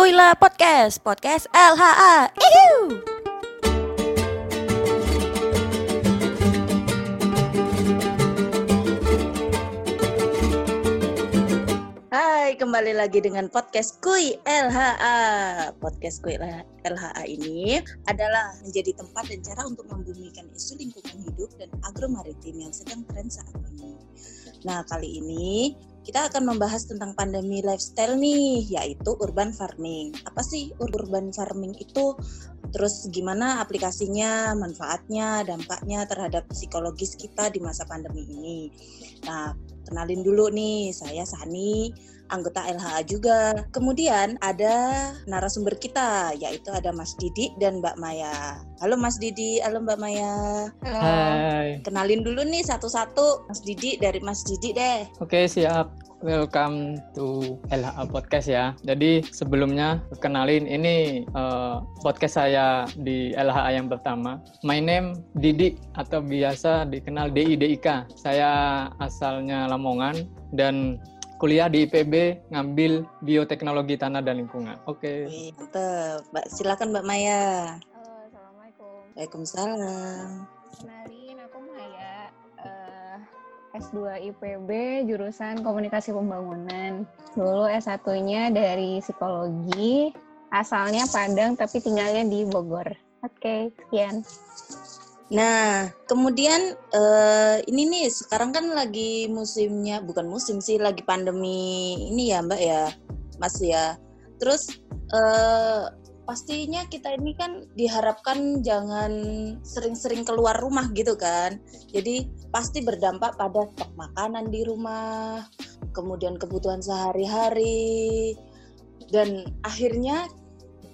Kuila Podcast, Podcast LHA. Ihu. Hai, kembali lagi dengan podcast Kui LHA. Podcast Kui LHA ini adalah menjadi tempat dan cara untuk membumikan isu lingkungan hidup dan agromaritim yang sedang tren saat ini. Nah, kali ini kita akan membahas tentang pandemi lifestyle nih, yaitu urban farming. Apa sih urban farming itu? Terus gimana aplikasinya, manfaatnya, dampaknya terhadap psikologis kita di masa pandemi ini. Nah, kenalin dulu nih, saya Sani, anggota LHA juga. Kemudian ada narasumber kita, yaitu ada Mas Didi dan Mbak Maya. Halo Mas Didi, halo Mbak Maya. Halo. Hai. Kenalin dulu nih satu-satu, Mas Didi dari Mas Didi deh. Oke, siap. Welcome to LHA Podcast ya. Jadi sebelumnya kenalin ini uh, podcast saya di LHA yang pertama. My name Didi atau biasa dikenal DI DIK. Saya asalnya Lamongan dan kuliah di IPB ngambil bioteknologi tanah dan lingkungan. Oke. Okay. Mantap. Mbak silakan Mbak Maya. Halo, Assalamualaikum. Waalaikumsalam. Kenalin aku Maya. Uh, S2 IPB jurusan Komunikasi Pembangunan. Dulu S1-nya dari Psikologi. Asalnya Padang tapi tinggalnya di Bogor. Oke, okay, sekian. Nah, kemudian uh, ini nih sekarang kan lagi musimnya, bukan musim sih, lagi pandemi ini ya Mbak ya, Mas ya. Terus uh, pastinya kita ini kan diharapkan jangan sering-sering keluar rumah gitu kan. Jadi pasti berdampak pada stok makanan di rumah, kemudian kebutuhan sehari-hari, dan akhirnya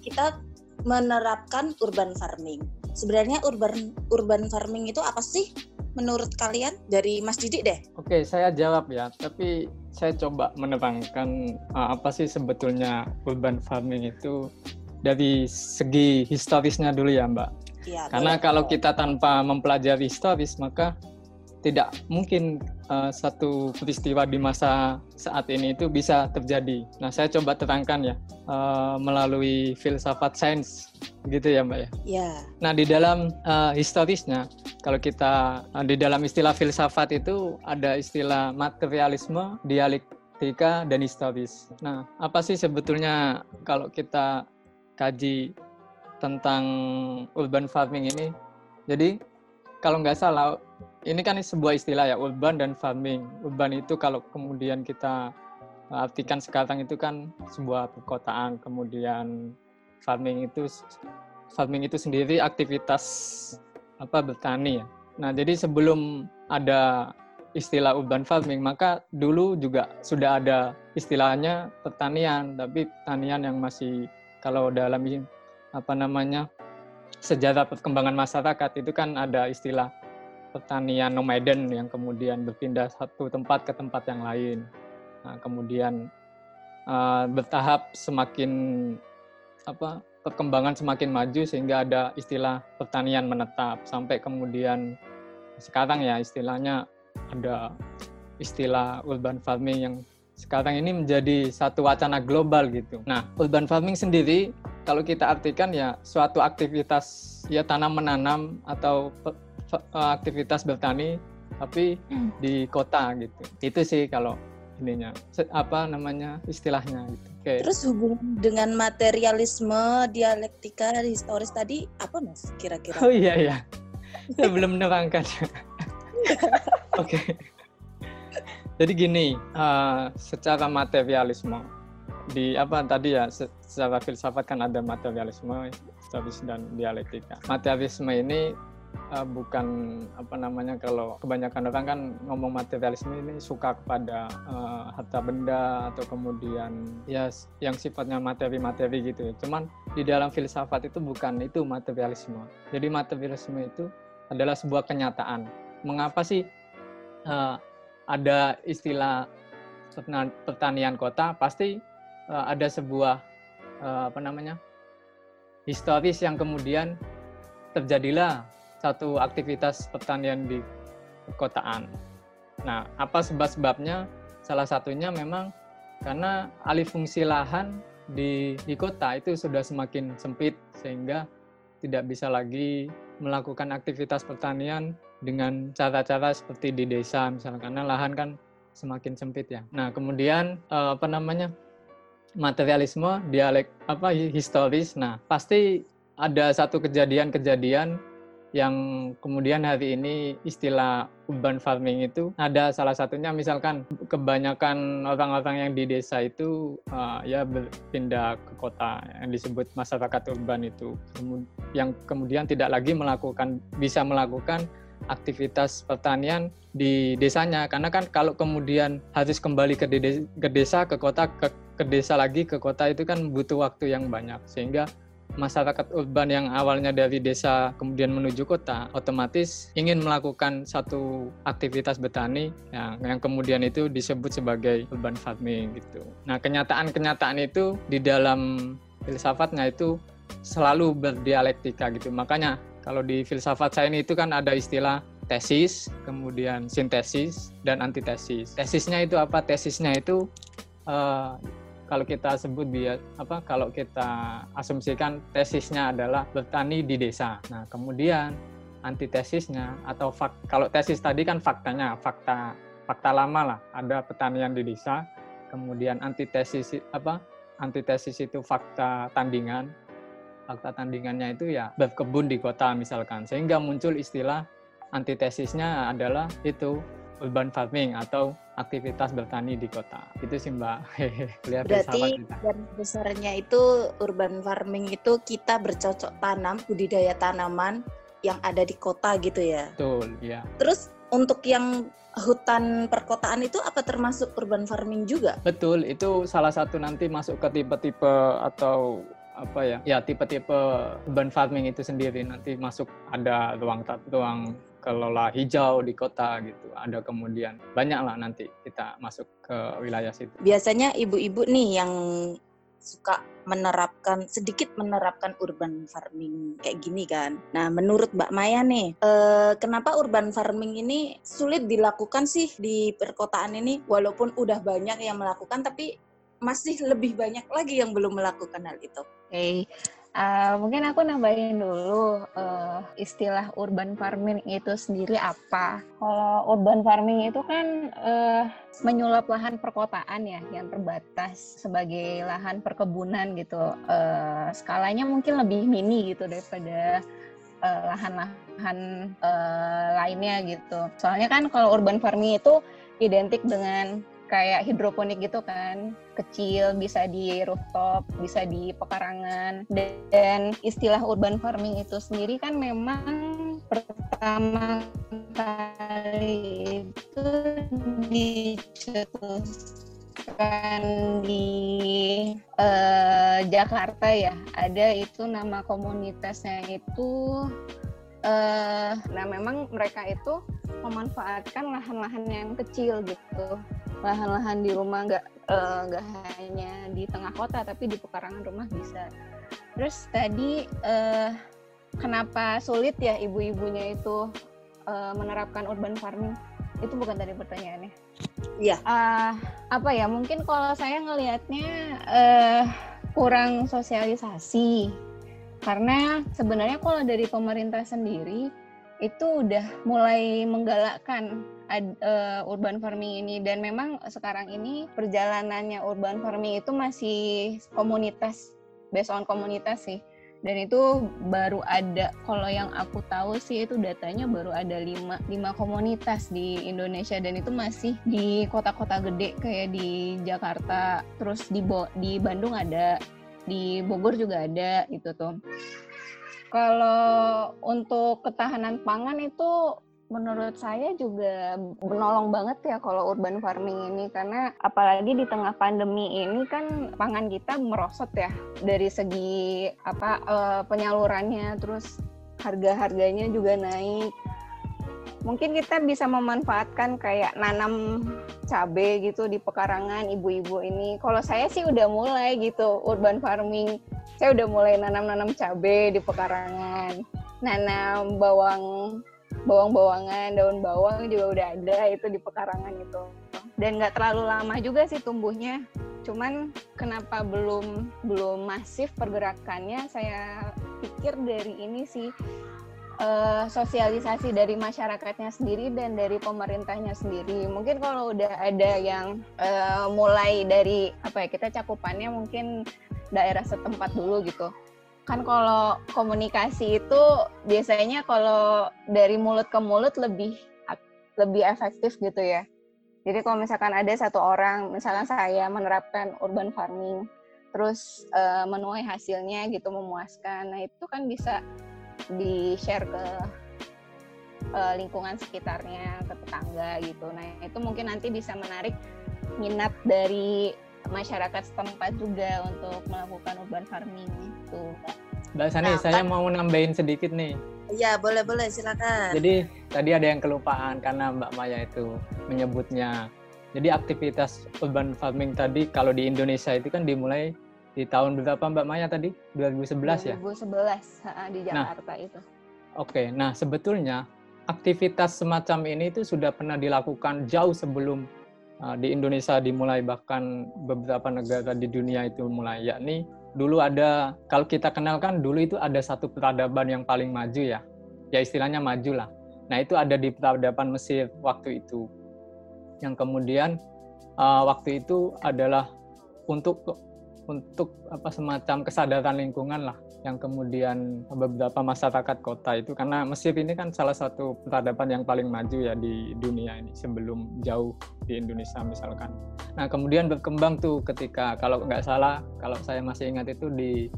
kita menerapkan urban farming sebenarnya urban urban farming itu apa sih menurut kalian dari Mas Didi deh? Oke, saya jawab ya. Tapi saya coba menerangkan uh, apa sih sebetulnya urban farming itu dari segi historisnya dulu ya, Mbak. Ya, Karena boleh. kalau kita tanpa mempelajari historis maka tidak mungkin uh, satu peristiwa di masa saat ini itu bisa terjadi. Nah, saya coba terangkan ya uh, melalui filsafat sains, gitu ya, Mbak ya. Ya. Nah, di dalam uh, historisnya, kalau kita uh, di dalam istilah filsafat itu ada istilah materialisme, dialektika, dan historis. Nah, apa sih sebetulnya kalau kita kaji tentang urban farming ini? Jadi kalau nggak salah ini kan sebuah istilah ya urban dan farming. Urban itu kalau kemudian kita artikan sekarang itu kan sebuah perkotaan, kemudian farming itu farming itu sendiri aktivitas apa bertani ya. Nah, jadi sebelum ada istilah urban farming, maka dulu juga sudah ada istilahnya pertanian, tapi pertanian yang masih kalau dalam apa namanya sejarah perkembangan masyarakat itu kan ada istilah pertanian nomaden yang kemudian berpindah satu tempat ke tempat yang lain. Nah, kemudian uh, bertahap semakin apa perkembangan semakin maju sehingga ada istilah pertanian menetap sampai kemudian sekarang ya istilahnya ada istilah urban farming yang sekarang ini menjadi satu wacana global gitu. Nah, urban farming sendiri kalau kita artikan ya suatu aktivitas ya tanam menanam atau Eh, aktivitas bertani tapi hmm. di kota gitu. Itu sih kalau ininya apa namanya istilahnya gitu. Okay. Terus hubungan dengan materialisme, dialektika, historis tadi apa mas kira-kira? Oh iya iya, saya belum menerangkan. Oke. okay. Jadi gini, uh, secara materialisme di apa tadi ya secara filsafat kan ada materialisme, historis dan dialektika. Materialisme ini uh, bukan apa namanya kalau kebanyakan orang kan ngomong materialisme ini suka kepada uh, harta benda atau kemudian ya yang sifatnya materi-materi gitu ya. Cuman di dalam filsafat itu bukan itu materialisme. Jadi materialisme itu adalah sebuah kenyataan. Mengapa sih uh, ada istilah pertanian kota? Pasti uh, ada sebuah uh, apa namanya historis yang kemudian terjadilah satu aktivitas pertanian di perkotaan. Nah, apa sebab-sebabnya? Salah satunya memang karena alih fungsi lahan di di kota itu sudah semakin sempit sehingga tidak bisa lagi melakukan aktivitas pertanian dengan cara-cara seperti di desa misalnya karena lahan kan semakin sempit ya. Nah, kemudian eh, apa namanya? Materialisme, dialek apa historis. Nah, pasti ada satu kejadian-kejadian yang kemudian hari ini istilah urban farming itu ada salah satunya. Misalkan kebanyakan orang-orang yang di desa itu uh, ya berpindah ke kota yang disebut masyarakat urban itu. Yang kemudian tidak lagi melakukan bisa melakukan aktivitas pertanian di desanya. Karena kan kalau kemudian harus kembali ke, de ke desa ke kota ke, ke desa lagi ke kota itu kan butuh waktu yang banyak sehingga masyarakat urban yang awalnya dari desa kemudian menuju kota otomatis ingin melakukan satu aktivitas bertani yang, yang kemudian itu disebut sebagai urban farming gitu. Nah kenyataan-kenyataan itu di dalam filsafatnya itu selalu berdialektika gitu. Makanya kalau di filsafat saya ini itu kan ada istilah tesis, kemudian sintesis dan antitesis. Tesisnya itu apa? Tesisnya itu uh, kalau kita sebut dia apa? Kalau kita asumsikan tesisnya adalah bertani di desa. Nah, kemudian antitesisnya atau fak, kalau tesis tadi kan faktanya, fakta fakta lama lah, ada pertanian di desa. Kemudian antitesis apa? Antitesis itu fakta tandingan fakta tandingannya itu ya berkebun di kota misalkan sehingga muncul istilah antitesisnya adalah itu urban farming atau aktivitas bertani di kota. Itu sih mbak. Lihat berarti dan besarnya itu urban farming itu kita bercocok tanam budidaya tanaman yang ada di kota gitu ya? Betul ya terus untuk yang hutan perkotaan itu apa termasuk urban farming juga? Betul, itu salah satu nanti masuk ke tipe-tipe atau apa ya? Ya tipe-tipe urban farming itu sendiri. Nanti masuk ada ruang ruang kelola hijau di kota gitu ada kemudian banyak lah nanti kita masuk ke wilayah situ biasanya ibu-ibu nih yang suka menerapkan sedikit menerapkan urban farming kayak gini kan. Nah, menurut Mbak Maya nih, eh, kenapa urban farming ini sulit dilakukan sih di perkotaan ini? Walaupun udah banyak yang melakukan, tapi masih lebih banyak lagi yang belum melakukan hal itu. Oke, okay. Eh, mungkin aku nambahin dulu uh, istilah urban farming itu sendiri apa. Kalau urban farming itu kan uh, menyulap lahan perkotaan ya yang terbatas sebagai lahan perkebunan gitu. Uh, skalanya mungkin lebih mini gitu daripada lahan-lahan uh, lainnya gitu. Soalnya kan kalau urban farming itu identik dengan kayak hidroponik gitu kan. Kecil bisa di rooftop bisa di pekarangan. Dan istilah urban farming itu sendiri kan memang pertama kali itu dicetuskan di uh, Jakarta ya. Ada itu nama komunitasnya itu uh, nah memang mereka itu memanfaatkan lahan-lahan yang kecil gitu lahan-lahan di rumah nggak eh, nggak uh, hanya di tengah kota tapi di pekarangan rumah bisa terus tadi uh, kenapa sulit ya ibu-ibunya itu uh, menerapkan urban farming itu bukan tadi pertanyaannya Iya. Uh, apa ya? Mungkin kalau saya ngelihatnya uh, kurang sosialisasi. Karena sebenarnya kalau dari pemerintah sendiri itu udah mulai menggalakkan uh, urban farming ini. Dan memang sekarang ini perjalanannya urban farming itu masih komunitas based on komunitas sih. Dan itu baru ada kalau yang aku tahu sih itu datanya baru ada lima, lima komunitas di Indonesia. Dan itu masih di kota-kota gede kayak di Jakarta. Terus di Bo di Bandung ada di Bogor juga ada gitu tuh kalau untuk ketahanan pangan itu menurut saya juga menolong banget ya kalau urban farming ini. Karena apalagi di tengah pandemi ini kan pangan kita merosot ya. Dari segi apa uh, penyalurannya terus harga-harganya juga naik mungkin kita bisa memanfaatkan kayak nanam cabai gitu di pekarangan ibu-ibu ini kalau saya sih udah mulai gitu urban farming saya udah mulai nanam-nanam cabai di pekarangan nanam bawang bawang-bawangan, daun bawang juga udah ada itu di pekarangan itu. Dan nggak terlalu lama juga sih tumbuhnya. Cuman kenapa belum belum masif pergerakannya? Saya pikir dari ini sih uh, sosialisasi dari masyarakatnya sendiri dan dari pemerintahnya sendiri. Mungkin kalau udah ada yang uh, mulai dari apa ya kita cakupannya mungkin daerah setempat dulu gitu. Kan kalau komunikasi itu biasanya kalau dari mulut ke mulut lebih lebih efektif gitu ya. Jadi kalau misalkan ada satu orang, misalnya saya menerapkan urban farming, terus uh, menuai hasilnya gitu memuaskan, nah itu kan bisa di-share ke uh, lingkungan sekitarnya, ke tetangga gitu. Nah, itu mungkin nanti bisa menarik minat dari masyarakat setempat juga untuk melakukan urban farming itu. Mbak Sani, nah, saya kan, mau nambahin sedikit nih. Iya, boleh boleh silakan. Jadi tadi ada yang kelupaan karena Mbak Maya itu menyebutnya. Jadi aktivitas urban farming tadi kalau di Indonesia itu kan dimulai di tahun berapa Mbak Maya tadi? 2011 ya? 2011 di nah, Jakarta nah, itu. Oke, okay. nah sebetulnya aktivitas semacam ini itu sudah pernah dilakukan jauh sebelum uh, di Indonesia dimulai bahkan beberapa negara di dunia itu mulai yakni dulu ada kalau kita kenalkan dulu itu ada satu peradaban yang paling maju ya ya istilahnya maju lah nah itu ada di peradaban Mesir waktu itu yang kemudian uh, waktu itu adalah untuk untuk apa semacam kesadaran lingkungan lah yang kemudian beberapa masyarakat kota itu karena Mesir ini kan salah satu peradaban yang paling maju ya di dunia ini sebelum jauh di Indonesia misalkan. Nah kemudian berkembang tuh ketika kalau nggak salah kalau saya masih ingat itu di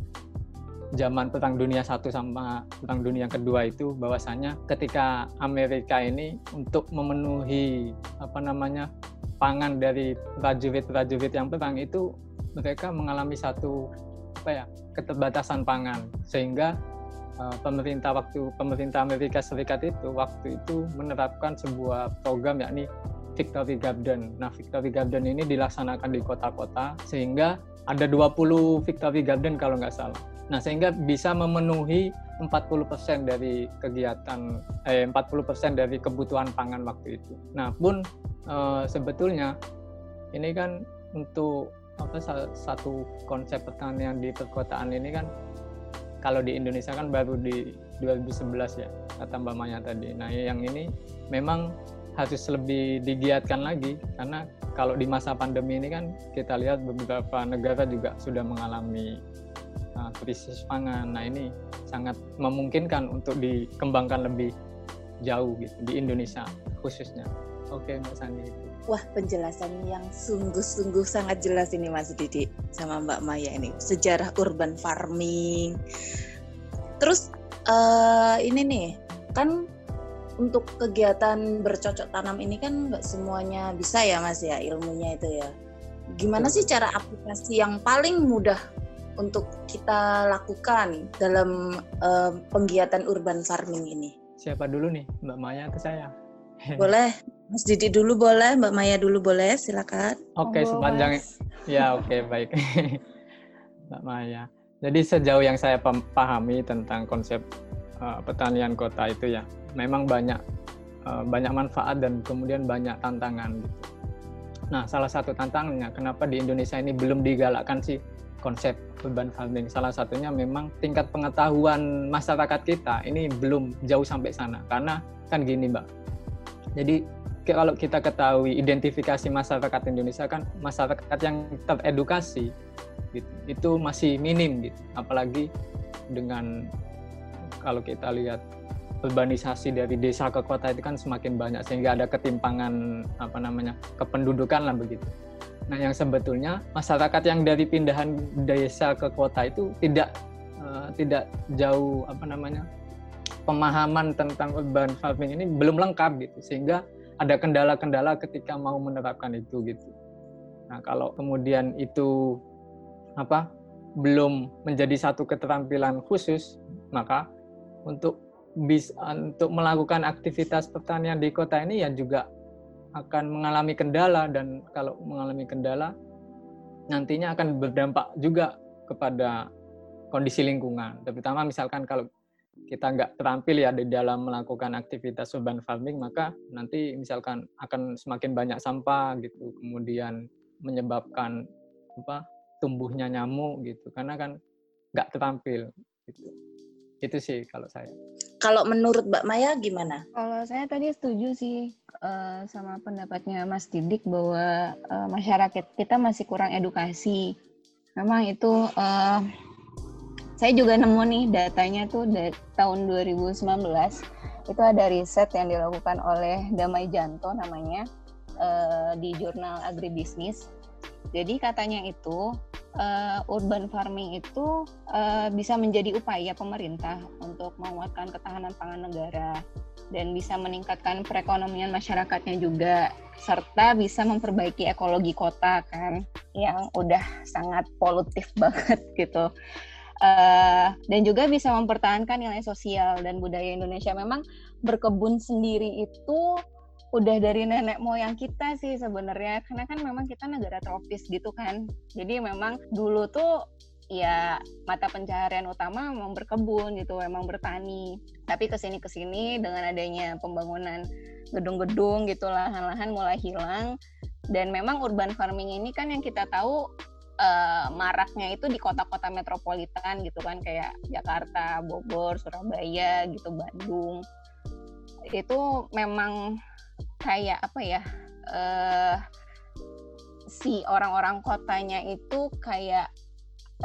zaman perang dunia satu sama perang dunia kedua itu bahwasanya ketika Amerika ini untuk memenuhi apa namanya pangan dari prajurit-prajurit yang perang itu mereka mengalami satu apa ya keterbatasan pangan sehingga uh, pemerintah waktu pemerintah Amerika Serikat itu waktu itu menerapkan sebuah program yakni Victory Garden. Nah, Victory Garden ini dilaksanakan di kota-kota sehingga ada 20 Victory Garden kalau nggak salah. Nah, sehingga bisa memenuhi 40% dari kegiatan eh 40% dari kebutuhan pangan waktu itu. Nah, pun eh, sebetulnya ini kan untuk apa satu konsep pertanian di perkotaan ini kan kalau di Indonesia kan baru di 2011 ya kata Mbak Maya tadi. Nah yang ini memang harus lebih digiatkan lagi karena kalau di masa pandemi ini kan kita lihat beberapa negara juga sudah mengalami uh, krisis pangan. Nah ini sangat memungkinkan untuk dikembangkan lebih jauh gitu di Indonesia khususnya. Oke Mbak Sandi itu. Wah, penjelasan yang sungguh-sungguh sangat jelas ini Mas Didi sama Mbak Maya ini. Sejarah urban farming. Terus uh, ini nih, kan untuk kegiatan bercocok tanam ini kan nggak semuanya bisa ya Mas ya ilmunya itu ya. Gimana sih cara aplikasi yang paling mudah untuk kita lakukan dalam uh, penggiatan urban farming ini? Siapa dulu nih, Mbak Maya atau saya? Boleh, Mas Didi dulu boleh, Mbak Maya dulu boleh, silakan. Oke, okay, sepanjang ya oke okay, baik. Mbak Maya. Jadi sejauh yang saya pahami tentang konsep uh, pertanian kota itu ya, memang banyak uh, banyak manfaat dan kemudian banyak tantangan gitu. Nah, salah satu tantangannya kenapa di Indonesia ini belum digalakkan sih konsep urban farming. Salah satunya memang tingkat pengetahuan masyarakat kita ini belum jauh sampai sana. Karena kan gini, Mbak jadi kalau kita ketahui identifikasi masyarakat Indonesia kan masyarakat yang teredukasi gitu, itu masih minim gitu. Apalagi dengan kalau kita lihat urbanisasi dari desa ke kota itu kan semakin banyak sehingga ada ketimpangan apa namanya kependudukan lah begitu. Nah yang sebetulnya masyarakat yang dari pindahan desa ke kota itu tidak uh, tidak jauh apa namanya pemahaman tentang urban farming ini belum lengkap gitu sehingga ada kendala-kendala ketika mau menerapkan itu gitu. Nah, kalau kemudian itu apa belum menjadi satu keterampilan khusus, maka untuk bisa untuk melakukan aktivitas pertanian di kota ini ya juga akan mengalami kendala dan kalau mengalami kendala nantinya akan berdampak juga kepada kondisi lingkungan. Terutama misalkan kalau kita nggak terampil ya di dalam melakukan aktivitas urban farming, maka nanti misalkan akan semakin banyak sampah gitu, kemudian menyebabkan apa tumbuhnya nyamuk gitu. Karena kan nggak terampil gitu. itu sih kalau saya. Kalau menurut Mbak Maya gimana? Kalau saya tadi setuju sih uh, sama pendapatnya Mas Didik bahwa uh, masyarakat kita masih kurang edukasi. Memang itu uh, saya juga nemu nih datanya tuh dari tahun 2019 itu ada riset yang dilakukan oleh Damai Janto namanya uh, di jurnal agribisnis jadi katanya itu uh, urban farming itu uh, bisa menjadi upaya pemerintah untuk menguatkan ketahanan pangan negara dan bisa meningkatkan perekonomian masyarakatnya juga serta bisa memperbaiki ekologi kota kan yang udah sangat polutif banget gitu. Uh, dan juga bisa mempertahankan nilai sosial dan budaya Indonesia. Memang berkebun sendiri itu udah dari nenek moyang kita sih sebenarnya. Karena kan memang kita negara tropis gitu kan. Jadi memang dulu tuh ya mata pencaharian utama memang berkebun gitu memang bertani. Tapi ke sini ke sini dengan adanya pembangunan gedung-gedung gitu lahan-lahan mulai hilang. Dan memang urban farming ini kan yang kita tahu uh, maraknya itu di kota-kota metropolitan gitu kan kayak Jakarta, Bogor, Surabaya gitu, Bandung. Itu memang kayak apa ya uh, si orang-orang kotanya itu kayak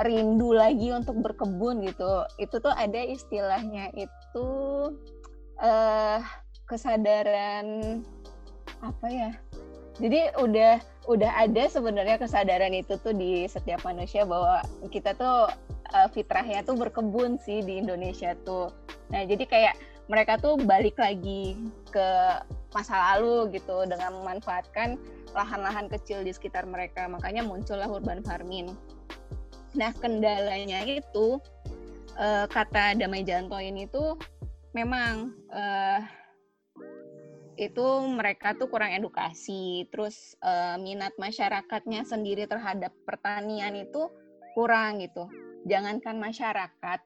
rindu lagi untuk berkebun gitu. Itu tuh ada istilahnya itu uh, kesadaran apa ya jadi udah udah ada sebenarnya kesadaran itu tuh di setiap manusia bahwa kita tuh uh, fitrahnya tuh berkebun sih di Indonesia tuh nah jadi kayak mereka tuh balik lagi ke masa lalu gitu dengan memanfaatkan lahan-lahan kecil di sekitar mereka. Makanya muncullah urban farming. Nah, kendalanya itu uh, kata Damai Janto ini tuh memang uh, itu mereka tuh kurang edukasi, terus uh, minat masyarakatnya sendiri terhadap pertanian itu kurang gitu. Jangankan masyarakat,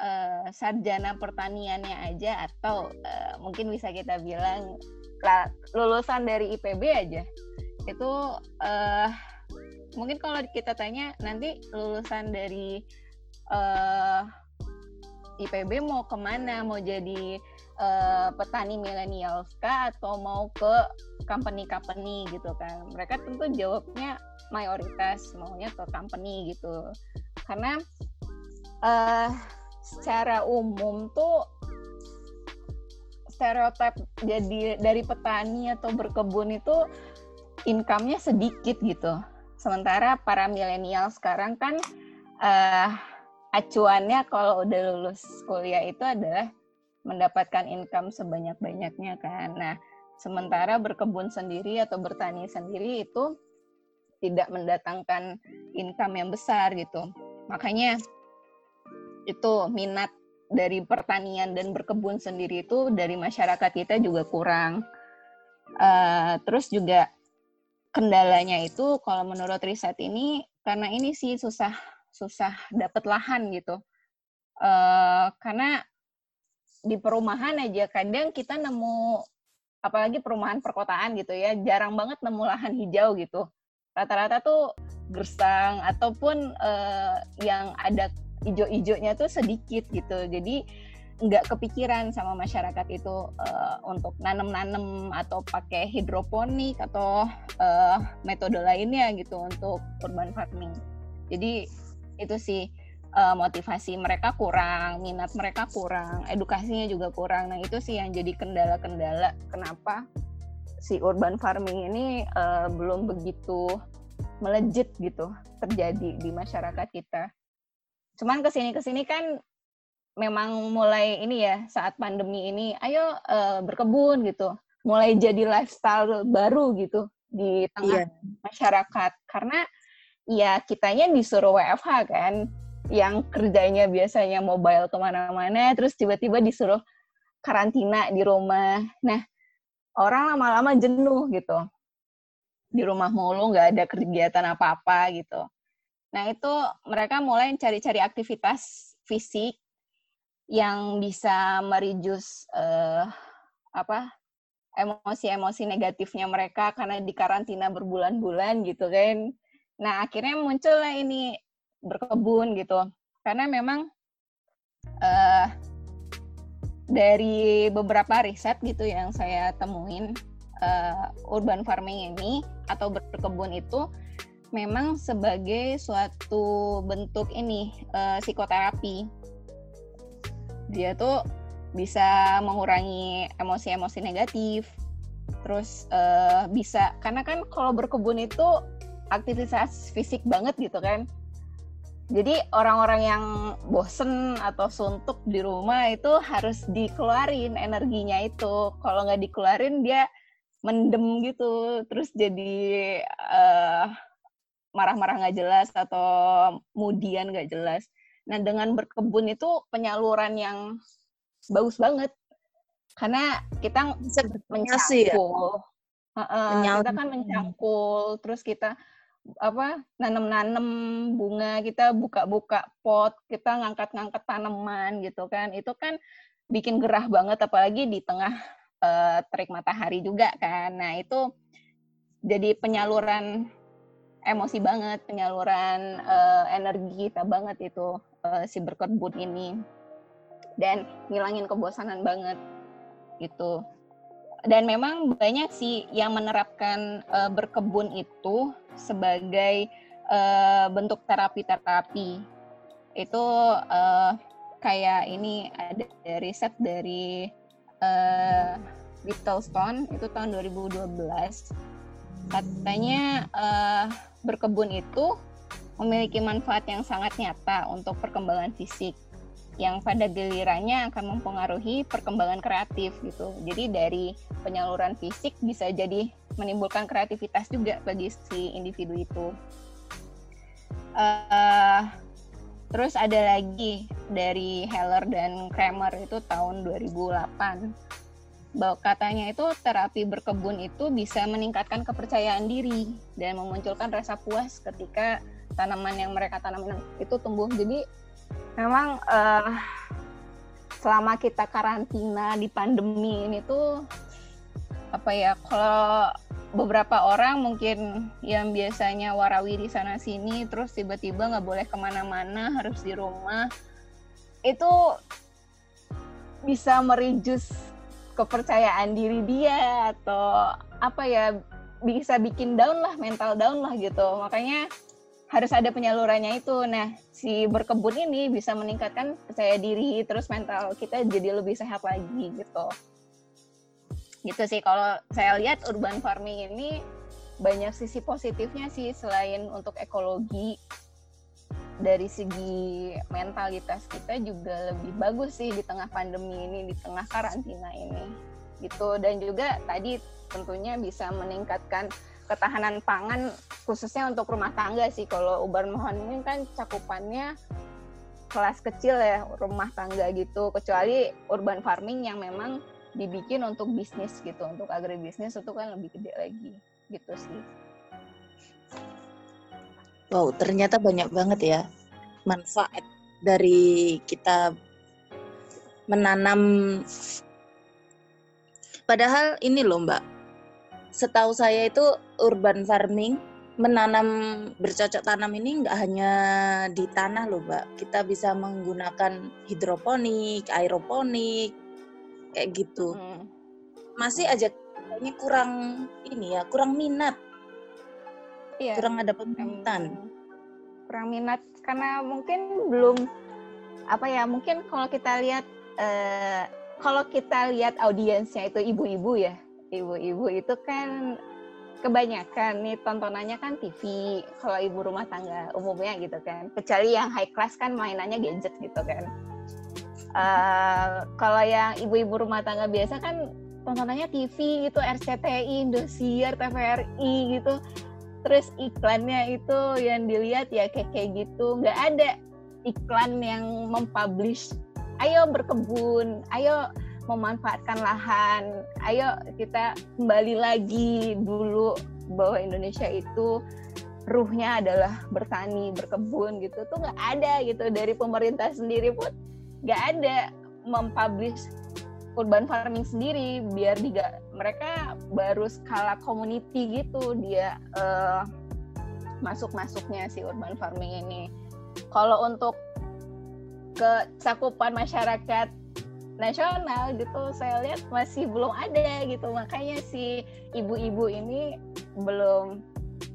uh, sarjana pertaniannya aja atau uh, mungkin bisa kita bilang lulusan dari IPB aja itu uh, mungkin kalau kita tanya nanti lulusan dari uh, IPB mau ke mana? Mau jadi uh, petani milenial kah? Atau mau ke company-company gitu kan? Mereka tentu jawabnya mayoritas maunya ke company gitu. Karena uh, secara umum tuh stereotip jadi dari petani atau berkebun itu income-nya sedikit gitu. Sementara para milenial sekarang kan uh, acuannya kalau udah lulus kuliah itu adalah mendapatkan income sebanyak-banyaknya kan. Nah, sementara berkebun sendiri atau bertani sendiri itu tidak mendatangkan income yang besar gitu. Makanya itu minat dari pertanian dan berkebun sendiri itu dari masyarakat kita juga kurang. Uh, terus juga kendalanya itu kalau menurut riset ini karena ini sih susah susah dapat lahan gitu. Uh, karena di perumahan aja kadang kita nemu apalagi perumahan perkotaan gitu ya jarang banget nemu lahan hijau gitu. Rata-rata tuh gersang ataupun uh, yang ada ijo-ijonya tuh sedikit gitu jadi nggak kepikiran sama masyarakat itu uh, untuk nanam-nanam atau pakai hidroponik atau uh, metode lainnya gitu untuk urban farming. Jadi itu sih uh, motivasi mereka kurang, minat mereka kurang, edukasinya juga kurang. Nah itu sih yang jadi kendala-kendala kenapa si urban farming ini uh, belum begitu melejit gitu terjadi di masyarakat kita. Cuman ke sini ke sini kan memang mulai ini ya saat pandemi ini, ayo uh, berkebun gitu, mulai jadi lifestyle baru gitu di tengah iya. masyarakat karena ya kitanya disuruh WFH kan, yang kerjanya biasanya mobile ke mana-mana, terus tiba-tiba disuruh karantina di rumah. Nah orang lama-lama jenuh gitu di rumah mulu nggak ada kegiatan apa-apa gitu. Nah, itu mereka mulai cari-cari aktivitas fisik yang bisa merijus uh, apa emosi-emosi negatifnya mereka karena di karantina berbulan-bulan gitu kan. Nah, akhirnya muncullah ini berkebun gitu. Karena memang uh, dari beberapa riset gitu yang saya temuin, uh, urban farming ini atau berkebun itu memang sebagai suatu bentuk ini uh, psikoterapi. Dia tuh bisa mengurangi emosi-emosi negatif, terus uh, bisa karena kan kalau berkebun itu aktivitas fisik banget gitu kan. Jadi orang-orang yang bosen atau suntuk di rumah itu harus dikeluarin energinya itu. Kalau nggak dikeluarin dia mendem gitu, terus jadi uh, marah-marah nggak jelas atau mudian nggak jelas. Nah dengan berkebun itu penyaluran yang bagus banget karena kita bisa mencangkul. Ya? Uh, kita kan mencangkul, terus kita apa nanam-nanam bunga kita buka-buka pot kita ngangkat-ngangkat tanaman gitu kan. Itu kan bikin gerah banget apalagi di tengah uh, terik matahari juga kan. Nah itu jadi penyaluran emosi banget penyaluran uh, energi kita banget itu uh, si berkebun ini. Dan ngilangin kebosanan banget gitu dan memang banyak sih yang menerapkan uh, berkebun itu sebagai uh, bentuk terapi-terapi. Itu uh, kayak ini ada riset dari uh, Stone itu tahun 2012. Katanya uh, berkebun itu memiliki manfaat yang sangat nyata untuk perkembangan fisik yang pada gilirannya akan mempengaruhi perkembangan kreatif gitu. Jadi dari penyaluran fisik bisa jadi menimbulkan kreativitas juga bagi si individu itu. Uh, terus ada lagi dari Heller dan Kramer itu tahun 2008 bahwa katanya itu terapi berkebun itu bisa meningkatkan kepercayaan diri dan memunculkan rasa puas ketika tanaman yang mereka tanam itu tumbuh. Jadi memang uh, selama kita karantina di pandemi ini tuh apa ya kalau beberapa orang mungkin yang biasanya warawiri sana sini terus tiba-tiba nggak boleh ke mana-mana harus di rumah itu bisa merijus kepercayaan diri dia atau apa ya bisa bikin down lah mental down lah gitu. Makanya harus ada penyalurannya itu. Nah, si berkebun ini bisa meningkatkan percaya diri, terus mental kita jadi lebih sehat lagi gitu. Gitu sih kalau saya lihat urban farming ini banyak sisi positifnya sih selain untuk ekologi dari segi mentalitas kita juga lebih bagus sih di tengah pandemi ini, di tengah karantina ini. Gitu dan juga tadi tentunya bisa meningkatkan ketahanan pangan khususnya untuk rumah tangga sih. Kalau ubar mohon ini kan cakupannya kelas kecil ya rumah tangga gitu. Kecuali urban farming yang memang dibikin untuk bisnis gitu untuk agribisnis itu kan lebih gede lagi gitu sih. Wow ternyata banyak banget ya manfaat dari kita menanam. Padahal ini loh mbak setahu saya itu urban farming menanam bercocok tanam ini nggak hanya di tanah loh mbak kita bisa menggunakan hidroponik aeroponik kayak gitu hmm. masih aja kayaknya kurang ini ya kurang minat iya. kurang ada peminatan kurang minat karena mungkin belum apa ya mungkin kalau kita lihat eh, kalau kita lihat audiensnya itu ibu-ibu ya ibu-ibu itu kan kebanyakan nih tontonannya kan TV kalau ibu rumah tangga umumnya gitu kan. Kecuali yang high class kan mainannya gadget gitu kan. Uh, kalau yang ibu-ibu rumah tangga biasa kan tontonannya TV itu RCTI Indosiar TVRI gitu. Terus iklannya itu yang dilihat ya kayak kayak gitu. Nggak ada iklan yang mempublish. Ayo berkebun ayo memanfaatkan lahan. Ayo kita kembali lagi dulu bahwa Indonesia itu ruhnya adalah bertani, berkebun gitu tuh nggak ada gitu dari pemerintah sendiri pun nggak ada mempublish urban farming sendiri biar diga, mereka baru skala community gitu dia uh, masuk-masuknya si urban farming ini. Kalau untuk kecakupan masyarakat nasional gitu. Saya lihat masih belum ada gitu. Makanya si ibu-ibu ini belum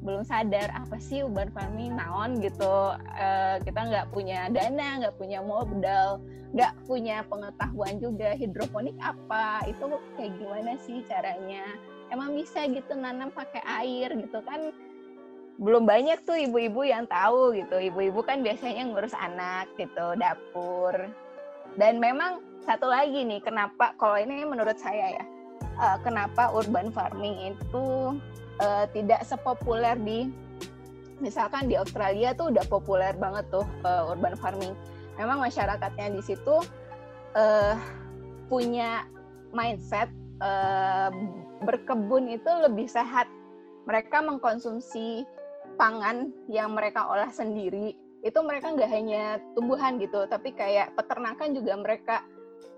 belum sadar apa sih urban farming naon? gitu. Uh, kita nggak punya dana nggak punya modal nggak punya pengetahuan juga hidroponik apa. Itu kayak gimana sih caranya? Emang bisa gitu nanam pakai air gitu kan? Belum banyak tuh ibu-ibu yang tahu gitu. Ibu-ibu kan biasanya ngurus anak gitu dapur dan memang satu lagi nih kenapa kalau ini menurut saya ya uh, kenapa urban farming itu uh, tidak sepopuler di misalkan di Australia tuh udah populer banget tuh uh, urban farming. Memang masyarakatnya di situ uh, punya mindset uh, berkebun itu lebih sehat. Mereka mengkonsumsi pangan yang mereka olah sendiri itu mereka nggak hanya tumbuhan gitu tapi kayak peternakan juga mereka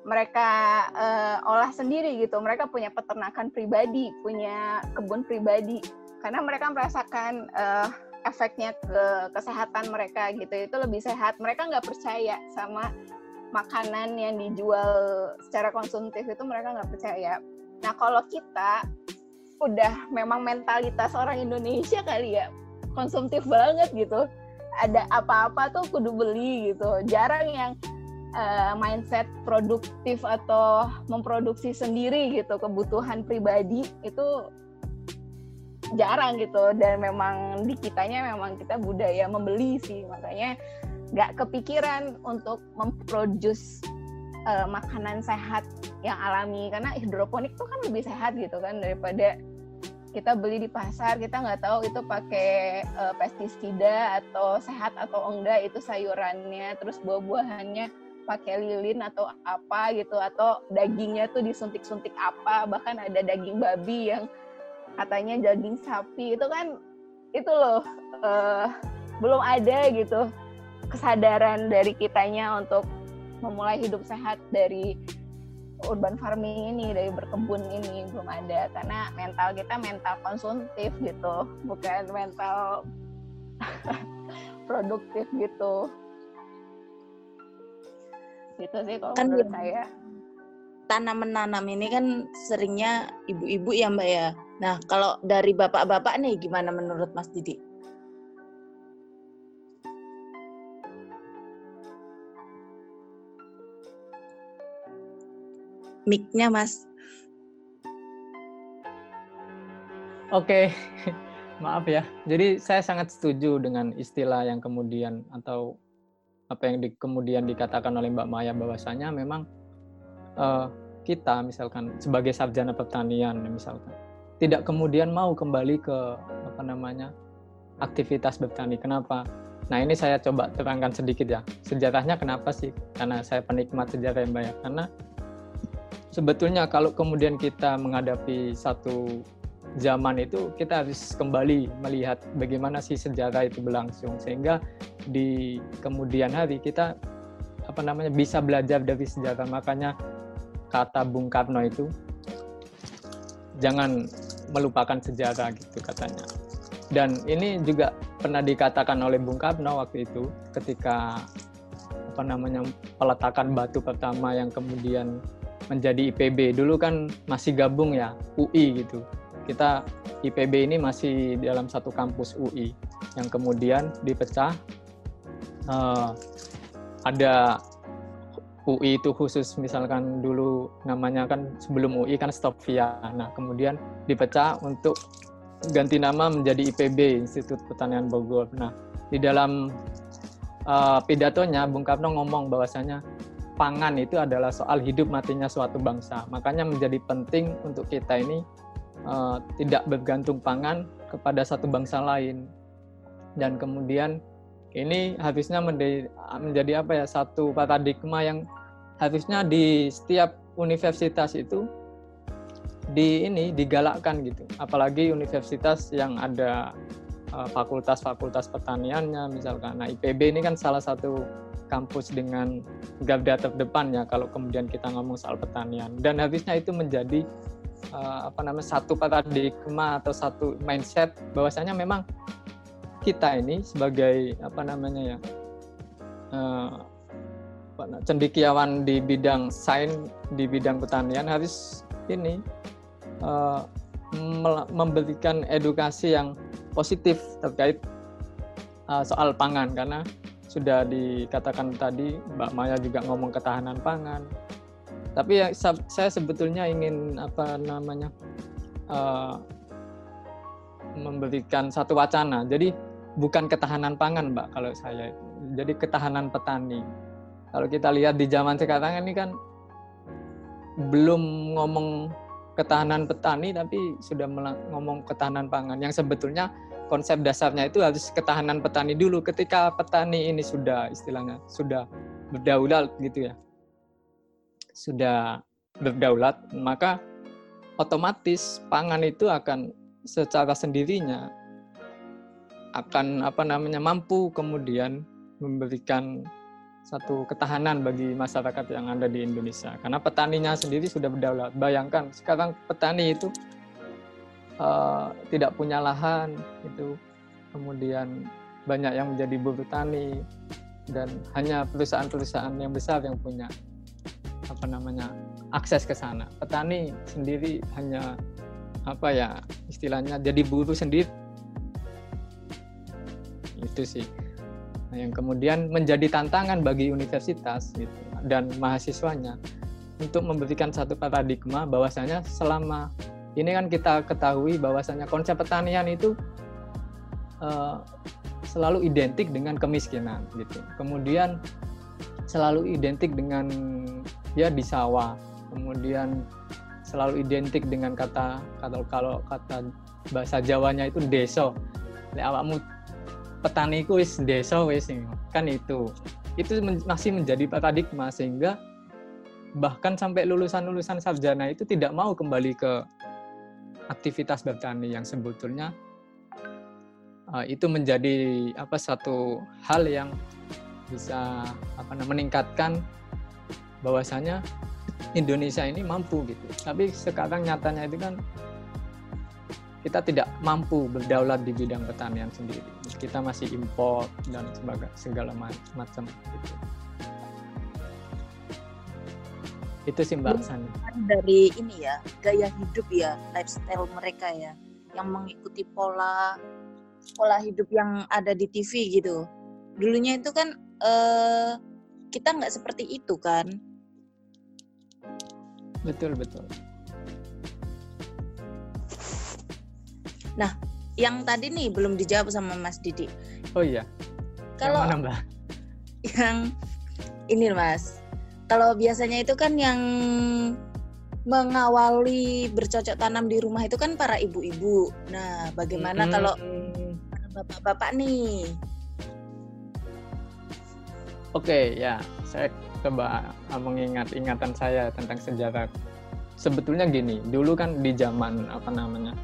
mereka uh, olah sendiri gitu. Mereka punya peternakan pribadi punya kebun pribadi. Karena mereka merasakan uh, efeknya ke kesehatan mereka gitu. Itu lebih sehat. Mereka nggak percaya sama makanan yang dijual secara konsumtif. Itu mereka nggak percaya. Nah kalau kita udah memang mentalitas orang Indonesia kali ya konsumtif banget gitu ada apa-apa tuh kudu beli gitu. Jarang yang uh, mindset produktif atau memproduksi sendiri gitu kebutuhan pribadi itu jarang gitu. Dan memang di kitanya memang kita budaya membeli sih. Makanya nggak kepikiran untuk memproduce uh, makanan sehat yang alami. Karena hidroponik tuh kan lebih sehat gitu kan daripada kita beli di pasar kita nggak tahu itu pakai uh, pestisida atau sehat atau enggak itu sayurannya terus buah-buahannya pakai lilin atau apa gitu atau dagingnya tuh disuntik-suntik apa bahkan ada daging babi yang katanya daging sapi itu kan itu loh uh, belum ada gitu kesadaran dari kitanya untuk memulai hidup sehat dari urban farming ini dari berkebun ini belum ada. Karena mental kita mental konsumtif gitu bukan mental produktif gitu. Gitu sih kalau kan menurut saya. tanam menanam ini kan seringnya ibu-ibu ya mbak ya. Nah kalau dari bapak-bapak nih gimana menurut mas Didi mic-nya Mas. Oke, maaf ya. Jadi saya sangat setuju dengan istilah yang kemudian atau apa yang di, kemudian dikatakan oleh Mbak Maya bahwasanya memang uh, kita misalkan sebagai sarjana pertanian misalkan tidak kemudian mau kembali ke apa namanya aktivitas bertani. Kenapa? Nah ini saya coba terangkan sedikit ya. Sejarahnya kenapa sih? Karena saya penikmat sejarah Mbak ya. Karena sebetulnya kalau kemudian kita menghadapi satu zaman itu kita harus kembali melihat bagaimana sih sejarah itu berlangsung. Sehingga di kemudian hari kita apa namanya bisa belajar dari sejarah. Makanya kata Bung Karno itu jangan melupakan sejarah gitu katanya. Dan ini juga pernah dikatakan oleh Bung Karno waktu itu ketika apa namanya peletakan batu pertama yang kemudian menjadi IPB. Dulu kan masih gabung ya UI gitu. Kita IPB ini masih dalam satu kampus UI yang kemudian dipecah. Uh, ada UI itu khusus misalkan dulu namanya kan sebelum UI kan Stopvia. Nah, kemudian dipecah untuk ganti nama menjadi IPB Institut Pertanian Bogor. Nah, di dalam uh, pidatonya Bung Karno ngomong bahwasanya pangan itu adalah soal hidup matinya suatu bangsa. Makanya menjadi penting untuk kita ini uh, tidak bergantung pangan kepada satu bangsa lain. Dan kemudian ini harusnya menjadi, menjadi apa ya satu paradigma yang harusnya di setiap universitas itu di ini digalakkan gitu. Apalagi universitas yang ada eh, fakultas-fakultas pertaniannya misalkan. Nah, IPB ini kan salah satu kampus dengan garda terdepan ya kalau kemudian kita ngomong soal pertanian. Dan habisnya itu menjadi uh, apa namanya satu paradigma atau satu mindset bahwasanya memang kita ini sebagai apa namanya ya uh, cendikiawan di bidang sains di bidang pertanian harus ini uh, memberikan edukasi yang positif terkait uh, soal pangan. Karena sudah dikatakan tadi Mbak Maya juga ngomong ketahanan pangan. Tapi ya saya sebetulnya ingin apa namanya uh, memberikan satu wacana. Jadi bukan ketahanan pangan, Mbak, kalau saya. Jadi ketahanan petani. Kalau kita lihat di zaman sekarang ini kan belum ngomong ketahanan petani tapi sudah ngomong ketahanan pangan yang sebetulnya konsep dasarnya itu harus ketahanan petani dulu. Ketika petani ini sudah istilahnya sudah berdaulat gitu ya, sudah berdaulat, maka otomatis pangan itu akan secara sendirinya akan apa namanya mampu kemudian memberikan satu ketahanan bagi masyarakat yang ada di Indonesia karena petaninya sendiri sudah berdaulat. Bayangkan sekarang petani itu uh, tidak punya lahan itu kemudian banyak yang menjadi buruh tani dan hanya perusahaan-perusahaan yang besar yang punya apa namanya akses ke sana. Petani sendiri hanya apa ya istilahnya jadi buruh sendiri. Itu sih. Nah, yang kemudian menjadi tantangan bagi universitas gitu dan mahasiswanya untuk memberikan satu paradigma bahwasanya selama ini kan kita ketahui bahwasanya konsep pertanian itu uh, selalu identik dengan kemiskinan gitu. Kemudian selalu identik dengan ya di sawah. Kemudian selalu identik dengan kata kata kalau kata bahasa Jawanya itu deso. Lek awakmu petani ku wis deso wis kan itu. Itu masih menjadi paradigma sehingga bahkan sampai lulusan-lulusan sarjana itu tidak mau kembali ke aktivitas bertani yang sebetulnya uh, itu menjadi apa satu hal yang bisa apa meningkatkan bahwasanya Indonesia ini mampu gitu. Tapi sekarang nyatanya itu kan kita tidak mampu berdaulat di bidang pertanian sendiri. Kita masih impor dan segala macam gitu. Itu sih mbak Sani dari ini ya gaya hidup ya lifestyle mereka ya yang mengikuti pola pola hidup yang ada di TV gitu. Dulunya itu kan uh, kita nggak seperti itu kan. Betul betul. Nah yang tadi nih belum dijawab sama Mas Didi. Oh iya. Kalau yang mana mbak? yang ini Mas kalau biasanya itu kan yang mengawali bercocok tanam di rumah itu kan para ibu-ibu. Nah, bagaimana hmm. kalau bapak-bapak nih? Oke, ya, saya coba mengingat ingatan saya tentang sejarah. Sebetulnya gini, dulu kan di zaman apa namanya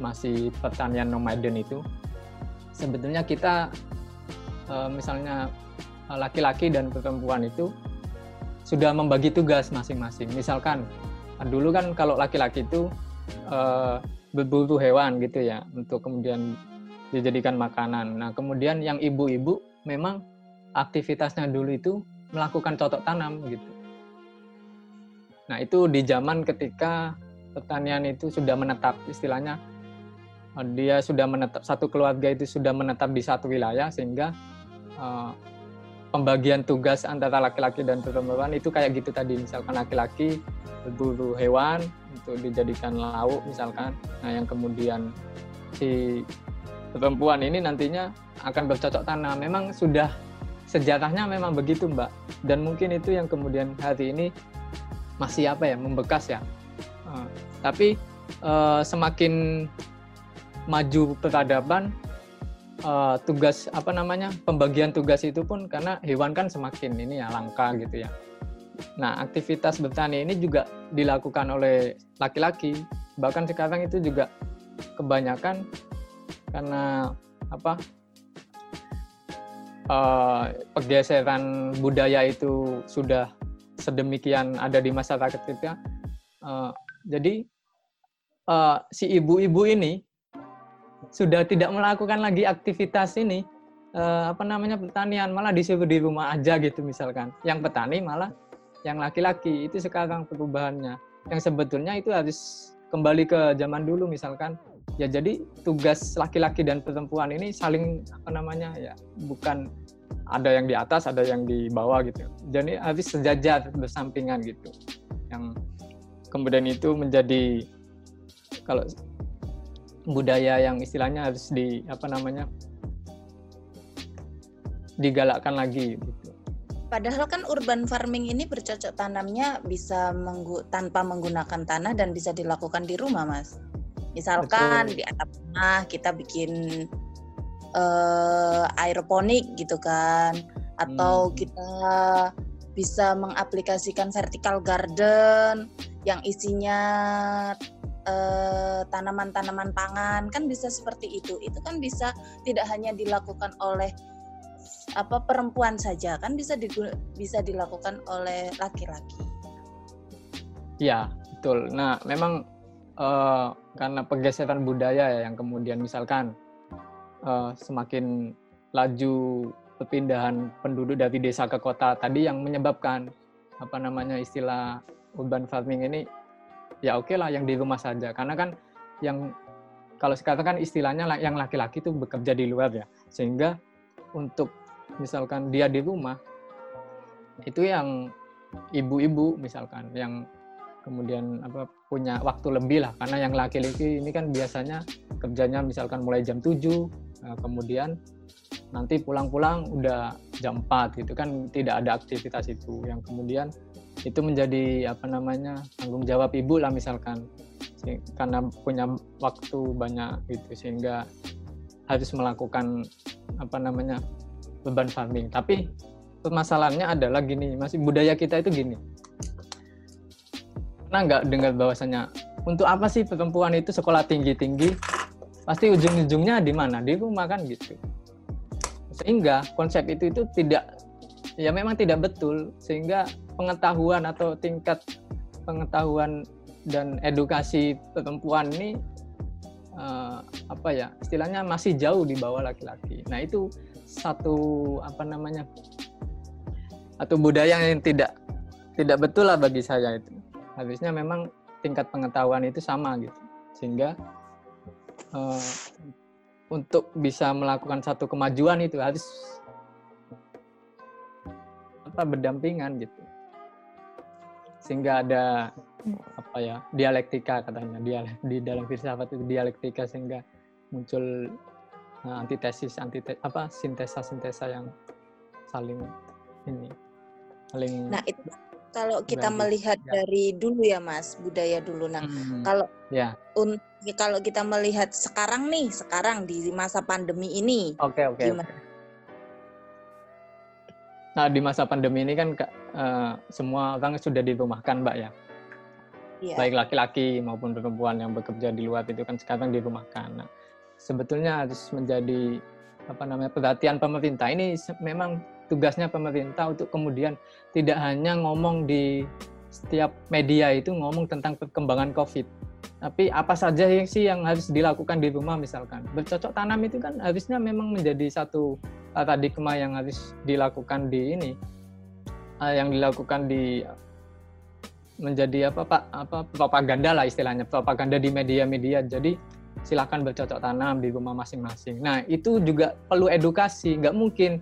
masih pertanian nomaden itu, sebetulnya kita eh, misalnya laki-laki dan perempuan itu sudah membagi tugas masing-masing. Misalkan dulu kan kalau laki-laki itu uh, berburu hewan gitu ya untuk kemudian dijadikan makanan. Nah kemudian yang ibu-ibu memang aktivitasnya dulu itu melakukan cocok tanam gitu. Nah itu di zaman ketika pertanian itu sudah menetap istilahnya eh, dia sudah menetap satu keluarga itu sudah menetap di satu wilayah sehingga uh, pembagian tugas antara laki-laki dan perempuan itu kayak gitu tadi. Misalkan laki-laki berburu hewan untuk dijadikan lauk misalkan. Nah yang kemudian si perempuan ini nantinya akan bercocok tanam. Memang sudah sejarahnya memang begitu mbak. Dan mungkin itu yang kemudian hari ini masih apa ya membekas ya. Uh, tapi uh, semakin maju peradaban uh, tugas apa namanya pembagian tugas itu pun karena hewan kan semakin ini ya langka gitu ya. Nah aktivitas bertani ini juga dilakukan oleh laki-laki bahkan sekarang itu juga kebanyakan karena apa uh, pergeseran budaya itu sudah sedemikian ada di masyarakat kita. Uh, jadi uh, si ibu-ibu ini sudah tidak melakukan lagi aktivitas ini uh, apa namanya pertanian malah disuruh di rumah aja gitu misalkan. Yang petani malah yang laki-laki itu sekarang perubahannya. Yang sebetulnya itu harus kembali ke zaman dulu misalkan. Ya jadi tugas laki-laki dan perempuan ini saling apa namanya ya bukan ada yang di atas ada yang di bawah gitu. Jadi harus sejajar bersampingan gitu. Yang kemudian itu menjadi kalau budaya yang istilahnya harus di apa namanya digalakkan lagi gitu. Padahal kan urban farming ini bercocok tanamnya bisa menggu tanpa menggunakan tanah dan bisa dilakukan di rumah, Mas. Misalkan Betul. di atap rumah kita bikin uh, aeroponik gitu kan, atau hmm. kita bisa mengaplikasikan vertical garden yang isinya tanaman-tanaman pangan kan bisa seperti itu. Itu kan bisa tidak hanya dilakukan oleh apa perempuan saja kan bisa di, bisa dilakukan oleh laki-laki. Ya betul. Nah memang uh, karena pergeseran budaya ya yang kemudian misalkan uh, semakin laju perpindahan penduduk dari desa ke kota tadi yang menyebabkan apa namanya istilah urban farming ini ya oke okay lah yang di rumah saja. Karena kan yang kalau sekarang kan istilahnya yang laki-laki itu bekerja di luar ya. Sehingga untuk misalkan dia di rumah itu yang ibu-ibu misalkan yang kemudian apa punya waktu lebih lah. Karena yang laki-laki ini kan biasanya kerjanya misalkan mulai jam 7 nah, kemudian nanti pulang-pulang udah jam 4 gitu kan tidak ada aktivitas itu. Yang kemudian itu menjadi apa namanya tanggung jawab ibu lah misalkan karena punya waktu banyak gitu sehingga harus melakukan apa namanya beban farming. Tapi permasalahannya adalah gini, masih budaya kita itu gini. Pernah nggak dengar bahwasanya untuk apa sih perempuan itu sekolah tinggi-tinggi? Pasti ujung-ujungnya di mana? Di rumah kan gitu. Sehingga konsep itu itu tidak ya memang tidak betul sehingga pengetahuan atau tingkat pengetahuan dan edukasi perempuan ini uh, apa ya istilahnya masih jauh di bawah laki-laki. Nah itu satu apa namanya atau budaya yang tidak tidak betul lah bagi saya itu. Harusnya memang tingkat pengetahuan itu sama gitu. Sehingga uh, untuk bisa melakukan satu kemajuan itu harus apa berdampingan gitu sehingga ada apa ya dialektika katanya. Dia di dalam filsafat itu dialektika sehingga muncul uh, antitesis antite apa sintesa sintesa yang saling ini saling nah itu kalau kita melihat ya. dari dulu ya mas budaya dulu. Nah hmm, kalau ya. un, kalau kita melihat sekarang nih sekarang di masa pandemi ini oke okay, oke. okay. nah di masa pandemi ini kan uh, semua orang sudah dirumahkan mbak ya yeah. baik laki-laki maupun perempuan yang bekerja di luar itu kan sekarang dirumahkan nah, sebetulnya harus menjadi apa namanya perhatian pemerintah. Ini memang tugasnya pemerintah untuk kemudian tidak hanya ngomong di setiap media itu ngomong tentang perkembangan COVID. Tapi apa saja sih yang harus dilakukan di rumah misalkan. Bercocok tanam itu kan harusnya memang menjadi satu paradigma yang harus dilakukan di ini. Eh, yang dilakukan di menjadi apa Pak apa propaganda lah istilahnya, propaganda di media-media. Jadi silahkan bercocok tanam di rumah masing-masing. Nah itu juga perlu edukasi, nggak mungkin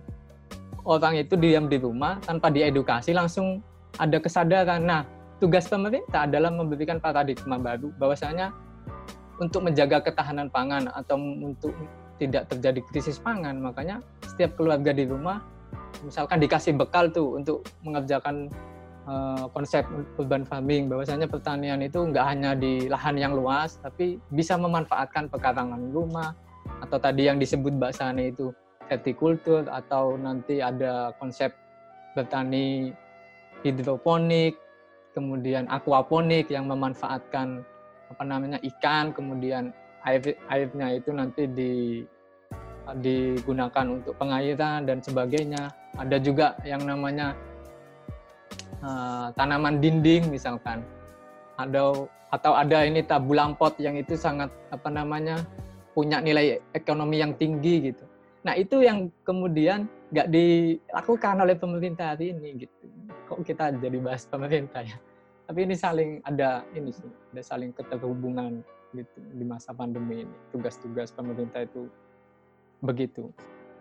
orang itu diam di rumah tanpa diedukasi langsung ada kesadaran. Nah tugas pemerintah adalah memberikan paradigma baru bahwasanya untuk menjaga ketahanan pangan atau untuk tidak terjadi krisis pangan makanya setiap keluarga di rumah misalkan dikasih bekal tuh untuk mengerjakan Eh, konsep urban farming. Bahwasanya pertanian itu nggak hanya di lahan yang luas tapi bisa memanfaatkan pekarangan rumah atau tadi yang disebut Mbak Sani itu vertikultur atau nanti ada konsep bertani hidroponik kemudian aquaponik yang memanfaatkan apa namanya ikan kemudian air airnya itu nanti di digunakan untuk pengairan dan sebagainya ada juga yang namanya uh, tanaman dinding misalkan ada atau ada ini tabulang pot yang itu sangat apa namanya punya nilai ekonomi yang tinggi gitu. Nah itu yang kemudian nggak dilakukan oleh pemerintah hari ini gitu. Kok kita jadi bahas pemerintah ya? Tapi ini saling ada ini sih, ada saling keterhubungan gitu di masa pandemi ini. Tugas-tugas pemerintah itu begitu.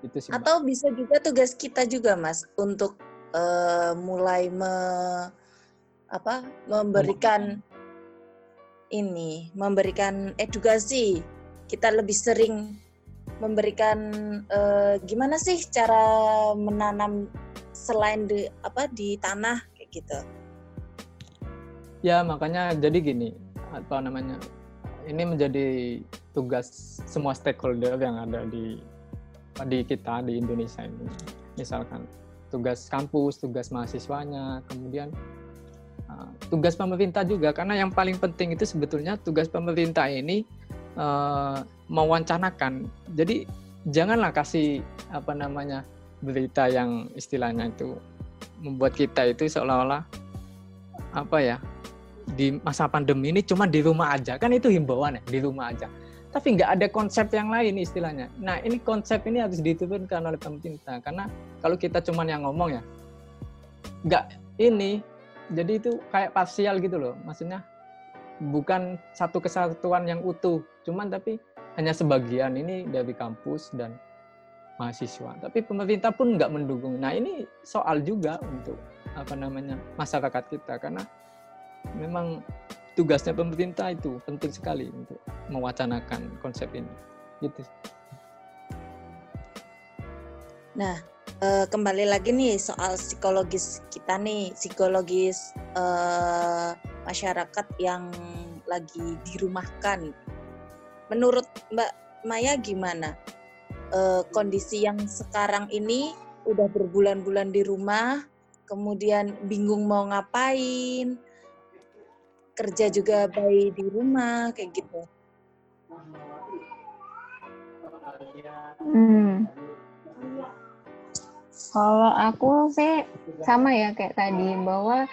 Itu sih. Atau Mbak. bisa juga tugas kita juga Mas untuk uh, mulai me, apa memberikan ini, memberikan edukasi. Kita lebih sering memberikan uh, gimana sih cara menanam selain di apa di tanah kayak gitu. Ya, makanya jadi gini, apa namanya? Ini menjadi tugas semua stakeholder yang ada di di kita di Indonesia ini. Misalkan tugas kampus, tugas mahasiswanya, kemudian uh, tugas pemerintah juga karena yang paling penting itu sebetulnya tugas pemerintah ini uh, mewancanakan. Jadi janganlah kasih apa namanya berita yang istilahnya itu membuat kita itu seolah-olah apa ya di masa pandemi ini cuma di rumah aja kan itu himbauan ya di rumah aja tapi nggak ada konsep yang lain istilahnya. Nah ini konsep ini harus diturunkan oleh pemerintah. Karena kalau kita cuma yang ngomong ya nggak ini. Jadi itu kayak parsial gitu loh. Maksudnya bukan satu kesatuan yang utuh. Cuman tapi hanya sebagian ini dari kampus dan mahasiswa. Tapi pemerintah pun nggak mendukung. Nah ini soal juga untuk apa namanya masyarakat kita. Karena memang tugasnya pemerintah itu penting sekali untuk mewacanakan konsep ini. Gitu. Nah, eh, kembali lagi nih soal psikologis kita nih, psikologis eh, masyarakat yang lagi dirumahkan. Menurut Mbak Maya gimana? Eh, kondisi yang sekarang ini udah berbulan-bulan di rumah, kemudian bingung mau ngapain, kerja juga bayi di rumah kayak gitu. Hmm. Kalau aku sih sama ya kayak tadi bahwa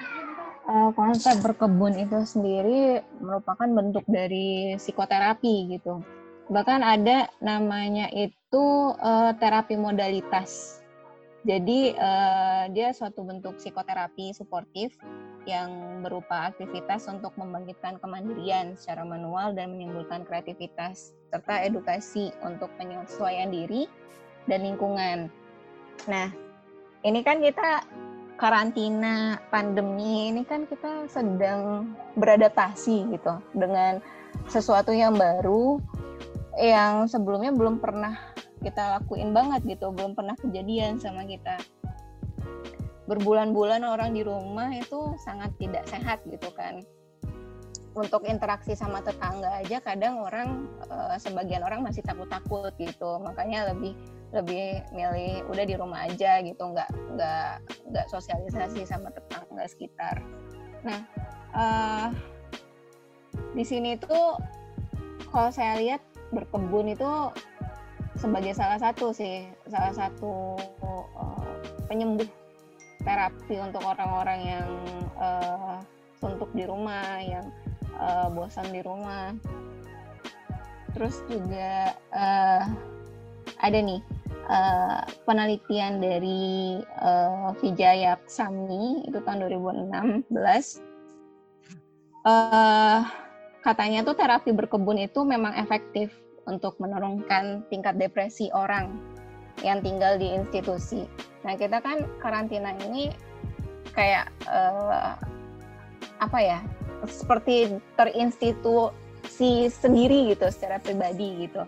uh, konsep berkebun itu sendiri merupakan bentuk dari psikoterapi gitu. Bahkan ada namanya itu uh, terapi modalitas. Jadi uh, dia suatu bentuk psikoterapi suportif yang berupa aktivitas untuk membangkitkan kemandirian secara manual dan menimbulkan kreativitas serta edukasi untuk penyesuaian diri dan lingkungan. Nah, ini kan kita karantina pandemi ini kan kita sedang beradaptasi gitu dengan sesuatu yang baru yang sebelumnya belum pernah kita lakuin banget gitu belum pernah kejadian sama kita berbulan-bulan orang di rumah itu sangat tidak sehat gitu kan. Untuk interaksi sama tetangga aja kadang orang uh, sebagian orang masih takut-takut gitu. Makanya lebih lebih milih udah di rumah aja gitu nggak nggak nggak sosialisasi sama tetangga sekitar. Nah uh, di sini tuh kalau saya lihat berkebun itu sebagai salah satu sih salah satu uh, penyembuh terapi untuk orang-orang yang uh, suntuk di rumah yang uh, bosan di rumah. Terus juga uh, ada nih uh, penelitian dari uh, Vijaya Sami itu tahun 2016 uh, katanya tuh terapi berkebun itu memang efektif untuk menurunkan tingkat depresi orang yang tinggal di institusi. Nah kita kan karantina ini kayak uh, apa ya seperti terinstitusi sendiri gitu secara pribadi gitu.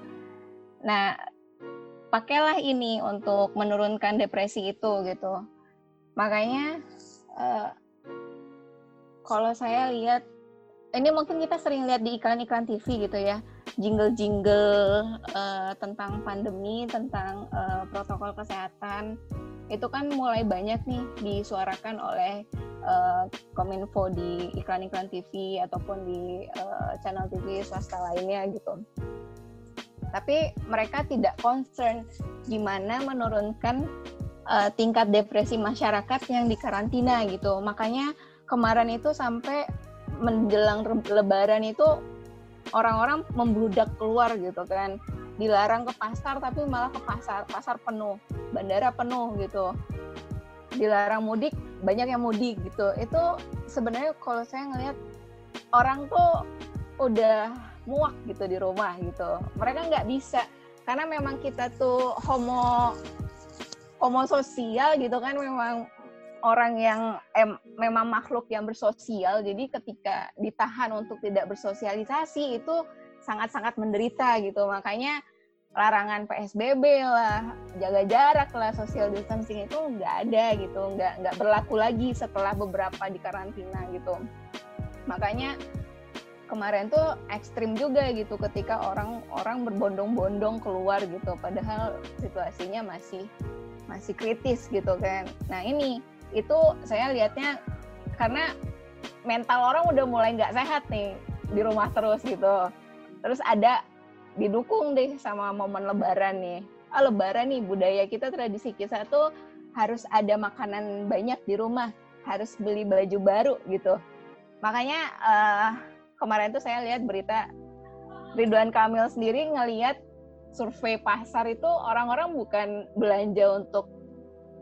Nah pakailah ini untuk menurunkan depresi itu gitu. Makanya uh, kalau saya lihat ini mungkin kita sering lihat di iklan-iklan TV gitu ya jingle-jingle uh, tentang pandemi, tentang uh, protokol kesehatan, itu kan mulai banyak nih disuarakan oleh uh, Kominfo di iklan-iklan TV ataupun di uh, channel TV swasta lainnya gitu. Tapi mereka tidak concern gimana menurunkan uh, tingkat depresi masyarakat yang dikarantina gitu. Makanya kemarin itu sampai menjelang lebaran itu orang-orang membludak keluar gitu kan. Dilarang ke pasar tapi malah ke pasar pasar penuh bandara penuh gitu. Dilarang mudik banyak yang mudik gitu. Itu sebenarnya kalau saya ngelihat orang tuh udah muak gitu di rumah gitu. Mereka nggak bisa karena memang kita tuh homo homo sosial gitu kan memang orang yang eh, memang makhluk yang bersosial jadi ketika ditahan untuk tidak bersosialisasi itu sangat-sangat menderita gitu. Makanya larangan PSBB lah, jaga jarak lah, social distancing itu nggak ada gitu, nggak nggak berlaku lagi setelah beberapa di karantina gitu. Makanya kemarin tuh ekstrim juga gitu ketika orang-orang berbondong-bondong keluar gitu, padahal situasinya masih masih kritis gitu kan. Nah ini itu saya lihatnya karena mental orang udah mulai nggak sehat nih di rumah terus gitu. Terus ada didukung deh sama momen lebaran nih. Ah lebaran nih budaya kita tradisi kita tuh harus ada makanan banyak di rumah harus beli baju baru gitu. Makanya uh, kemarin tuh saya lihat berita Ridwan Kamil sendiri ngelihat survei pasar itu orang-orang bukan belanja untuk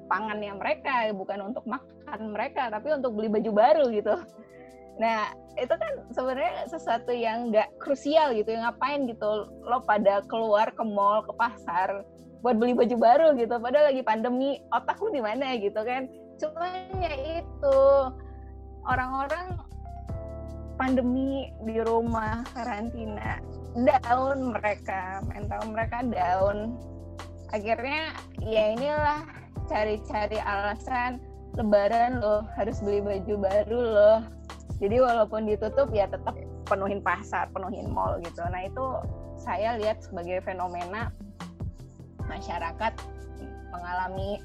pangannya mereka bukan untuk makan mereka tapi untuk beli baju baru gitu Nah, itu kan sebenarnya sesuatu yang nggak krusial gitu, ngapain gitu lo pada keluar ke mall, ke pasar buat beli baju baru gitu, padahal lagi pandemi, otak lu di mana gitu kan. Cuman ya itu orang-orang pandemi di rumah karantina down mereka, mental mereka down. Akhirnya ya inilah cari-cari alasan lebaran loh harus beli baju baru loh jadi walaupun ditutup ya tetap penuhin pasar, penuhin mall gitu. Nah itu saya lihat sebagai fenomena masyarakat mengalami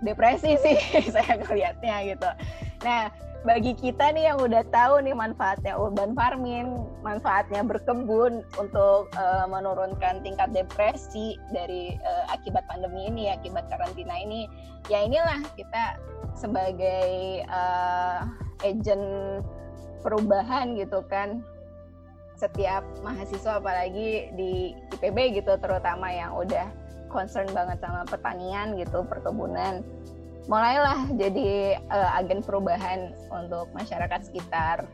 depresi sih saya ngelihatnya gitu. Nah bagi kita nih yang udah tahu nih manfaatnya urban farming, manfaatnya berkebun untuk uh, menurunkan tingkat depresi dari uh, akibat pandemi ini, akibat karantina ini, ya inilah kita sebagai uh, agent perubahan gitu kan. Setiap mahasiswa apalagi di IPB gitu terutama yang udah concern banget sama pertanian gitu perkebunan mulailah jadi uh, agen perubahan untuk masyarakat sekitar.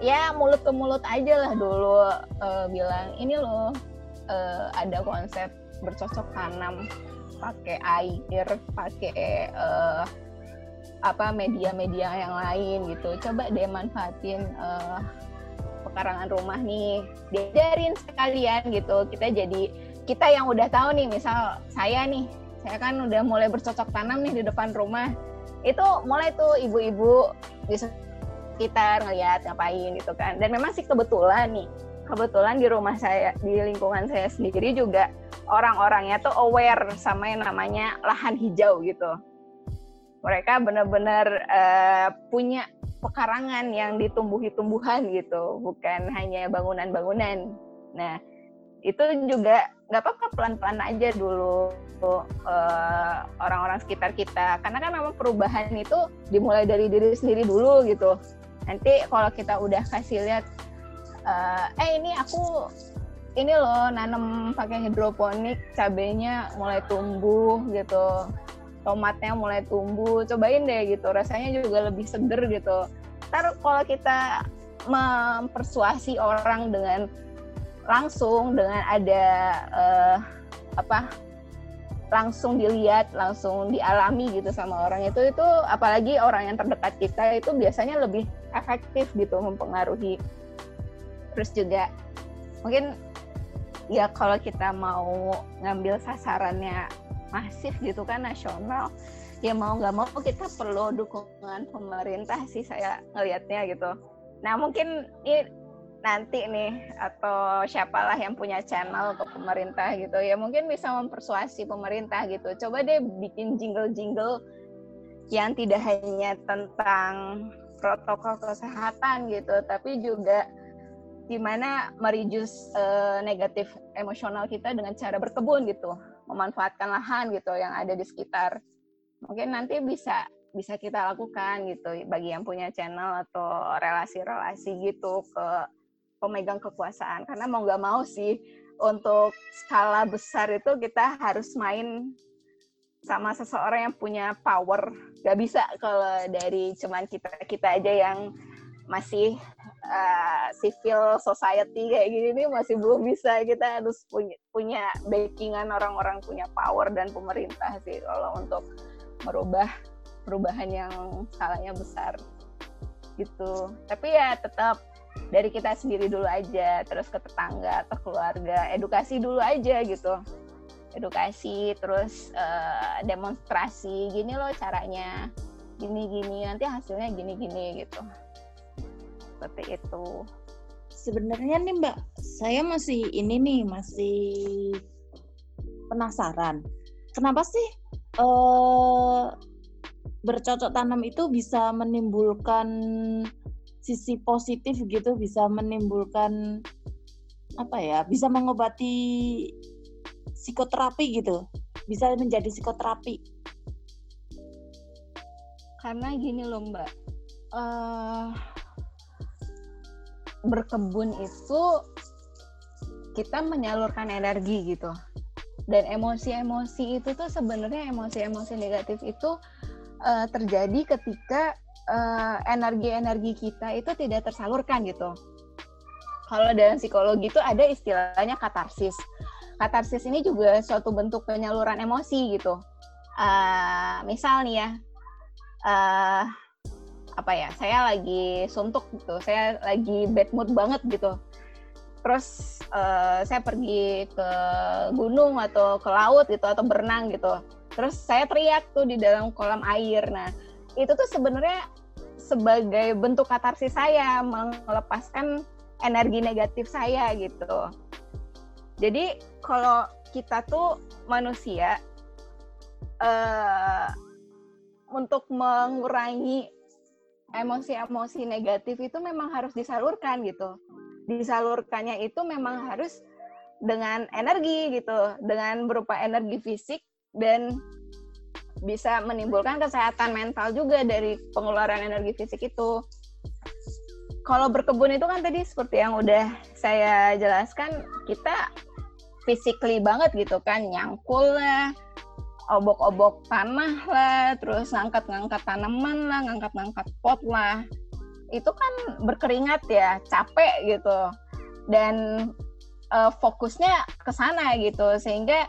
Ya mulut ke mulut aja lah dulu uh, bilang ini loh uh, ada konsep bercocok tanam pakai air pakai uh, apa media-media yang lain gitu. Coba deh manfaatin uh, pekarangan rumah nih diajarin sekalian gitu. Kita jadi kita yang udah tahu nih misal saya nih saya kan udah mulai bercocok tanam nih di depan rumah. Itu mulai tuh ibu-ibu di sekitar ngeliat ngapain gitu kan. Dan memang sih kebetulan nih kebetulan di rumah saya di lingkungan saya sendiri juga orang-orangnya tuh aware sama yang namanya lahan hijau gitu. Mereka benar-benar uh, punya pekarangan yang ditumbuhi tumbuhan gitu, bukan hanya bangunan-bangunan. Nah, itu juga nggak apa-apa pelan-pelan aja dulu uh, orang-orang sekitar kita, karena kan memang perubahan itu dimulai dari diri sendiri dulu gitu. Nanti kalau kita udah kasih lihat, uh, eh ini aku ini loh nanam pakai hidroponik, cabenya mulai tumbuh gitu tomatnya mulai tumbuh cobain deh gitu rasanya juga lebih seger gitu ntar kalau kita mempersuasi orang dengan langsung dengan ada uh, apa langsung dilihat langsung dialami gitu sama orang. Itu itu apalagi orang yang terdekat kita itu biasanya lebih efektif gitu mempengaruhi terus juga. Mungkin ya kalau kita mau ngambil sasarannya masif gitu kan nasional ya mau nggak mau kita perlu dukungan pemerintah sih saya ngelihatnya gitu. Nah mungkin ini nanti nih atau siapalah yang punya channel ke pemerintah gitu. Ya mungkin bisa mempersuasi pemerintah gitu. Coba deh bikin jingle-jingle yang tidak hanya tentang protokol kesehatan gitu tapi juga gimana merijus uh, negatif emosional kita dengan cara berkebun gitu. Memanfaatkan lahan gitu yang ada di sekitar. Mungkin nanti bisa bisa kita lakukan gitu bagi yang punya channel atau relasi-relasi gitu ke pemegang kekuasaan. Karena mau nggak mau sih untuk skala besar itu kita harus main sama seseorang yang punya power. Gak bisa kalau dari cuman kita kita aja yang masih uh, civil society kayak gini nih masih belum bisa. Kita harus punya punya backingan orang-orang punya power dan pemerintah sih kalau untuk merubah perubahan yang skalanya besar. Gitu. Tapi ya tetap dari kita sendiri dulu aja terus ke tetangga atau keluarga edukasi dulu aja gitu edukasi terus uh, demonstrasi gini loh caranya gini gini nanti hasilnya gini gini gitu seperti itu. Sebenarnya nih Mbak, saya masih ini nih masih penasaran. Kenapa sih uh, bercocok tanam itu bisa menimbulkan sisi positif gitu, bisa menimbulkan apa ya, bisa mengobati psikoterapi gitu, bisa menjadi psikoterapi. Karena gini loh Mbak, uh, berkebun itu kita menyalurkan energi gitu dan emosi-emosi itu tuh sebenarnya emosi-emosi negatif itu uh, terjadi ketika energi energi-energi kita itu tidak tersalurkan gitu. Kalau dalam psikologi itu ada istilahnya katarsis. Katarsis ini juga suatu bentuk penyaluran emosi gitu. Uh, misal nih ya uh, apa ya saya lagi suntuk gitu saya lagi bad mood banget gitu. Terus uh, saya pergi ke gunung atau ke laut gitu atau berenang gitu. Terus saya teriak tuh di dalam kolam air. Nah itu tuh sebenarnya sebagai bentuk katarsis saya melepaskan energi negatif saya gitu jadi kalau kita tuh manusia uh, untuk mengurangi emosi-emosi negatif itu memang harus disalurkan gitu. Disalurkannya itu memang harus dengan energi gitu, dengan berupa energi fisik dan bisa menimbulkan kesehatan mental juga dari pengeluaran energi fisik itu. Kalau berkebun itu kan tadi seperti yang udah saya jelaskan, kita physically banget gitu kan, nyangkul lah, obok-obok tanah lah, terus ngangkat-ngangkat tanaman lah, ngangkat-ngangkat pot lah. Itu kan berkeringat ya, capek gitu. Dan uh, fokusnya ke sana gitu sehingga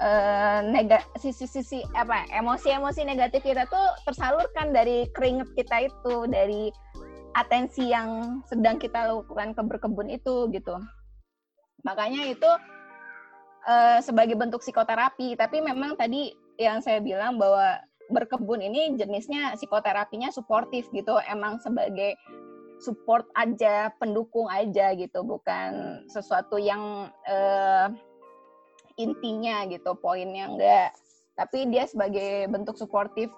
uh, nega sisi-sisi apa emosi-emosi negatif kita tuh tersalurkan dari keringat kita itu, dari atensi yang sedang kita lakukan ke berkebun itu gitu. Makanya itu uh, sebagai bentuk psikoterapi, tapi memang tadi yang saya bilang bahwa berkebun ini jenisnya psikoterapinya suportif gitu, emang sebagai support aja, pendukung aja gitu, bukan sesuatu yang uh, intinya gitu, poinnya enggak. Tapi dia sebagai bentuk suportif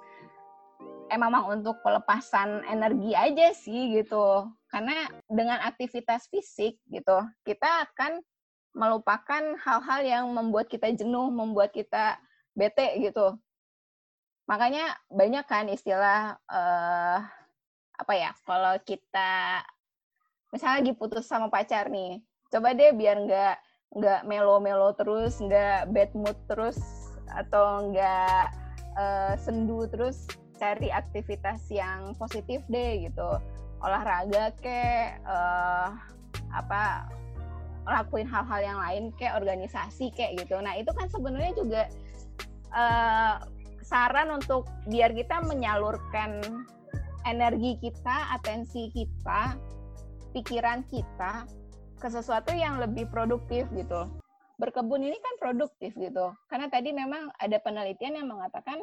emang untuk pelepasan energi aja sih gitu. Karena dengan aktivitas fisik gitu, kita akan melupakan hal-hal yang membuat kita jenuh, membuat kita bete gitu. Makanya banyak kan istilah uh, apa ya? Kalau kita misalnya lagi putus sama pacar nih, coba deh biar nggak nggak melo-melo terus, nggak bad mood terus, atau nggak uh, sendu terus, cari aktivitas yang positif deh gitu, olahraga ke uh, apa lakuin hal-hal yang lain kayak organisasi kayak gitu. Nah itu kan sebenarnya juga uh, saran untuk biar kita menyalurkan energi kita, atensi kita, pikiran kita ke sesuatu yang lebih produktif gitu. Berkebun ini kan produktif gitu. Karena tadi memang ada penelitian yang mengatakan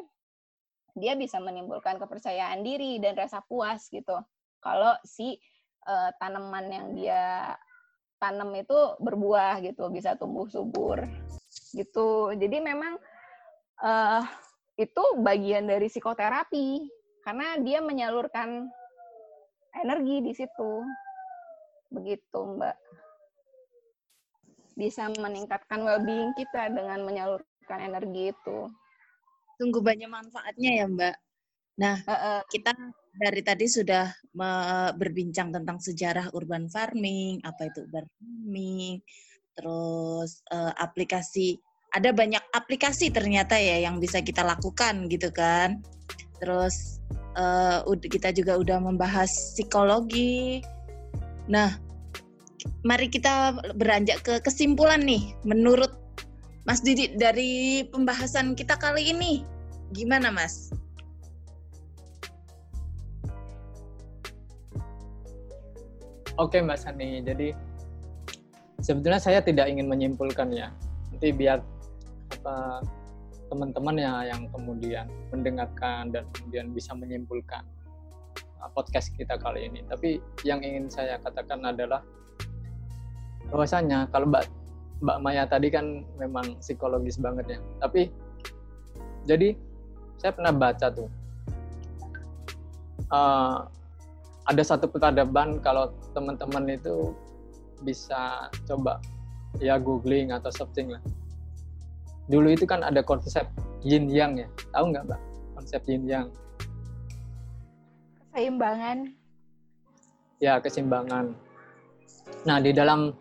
dia bisa menimbulkan kepercayaan diri dan rasa puas gitu. Kalau si uh, tanaman yang dia tanam itu berbuah gitu, bisa tumbuh subur gitu. Jadi memang uh, itu bagian dari psikoterapi karena dia menyalurkan energi di situ. Begitu, Mbak. Bisa meningkatkan well-being kita dengan menyalurkan energi itu. Tunggu banyak manfaatnya ya, Mbak. Nah, uh, uh, kita dari tadi sudah berbincang tentang sejarah urban farming, apa itu urban farming, terus uh, aplikasi ada banyak aplikasi ternyata ya yang bisa kita lakukan gitu kan. Terus uh, kita juga udah membahas psikologi. Nah, mari kita beranjak ke kesimpulan nih. Menurut Mas Didi dari pembahasan kita kali ini, gimana Mas? Oke Mbak Sani, jadi sebetulnya saya tidak ingin menyimpulkan ya. Nanti biar apa teman-teman ya yang kemudian mendengarkan dan kemudian bisa menyimpulkan uh, podcast kita kali ini. Tapi yang ingin saya katakan adalah bahwasanya kalau Mbak Mbak Maya tadi kan memang psikologis banget ya. Tapi jadi saya pernah baca tuh uh, ada satu peradaban kalau teman-teman itu bisa coba ya googling atau searching lah. Dulu itu kan ada konsep yin yang ya. Tahu nggak mbak konsep yin yang? Keseimbangan. Ya keseimbangan. Nah di dalam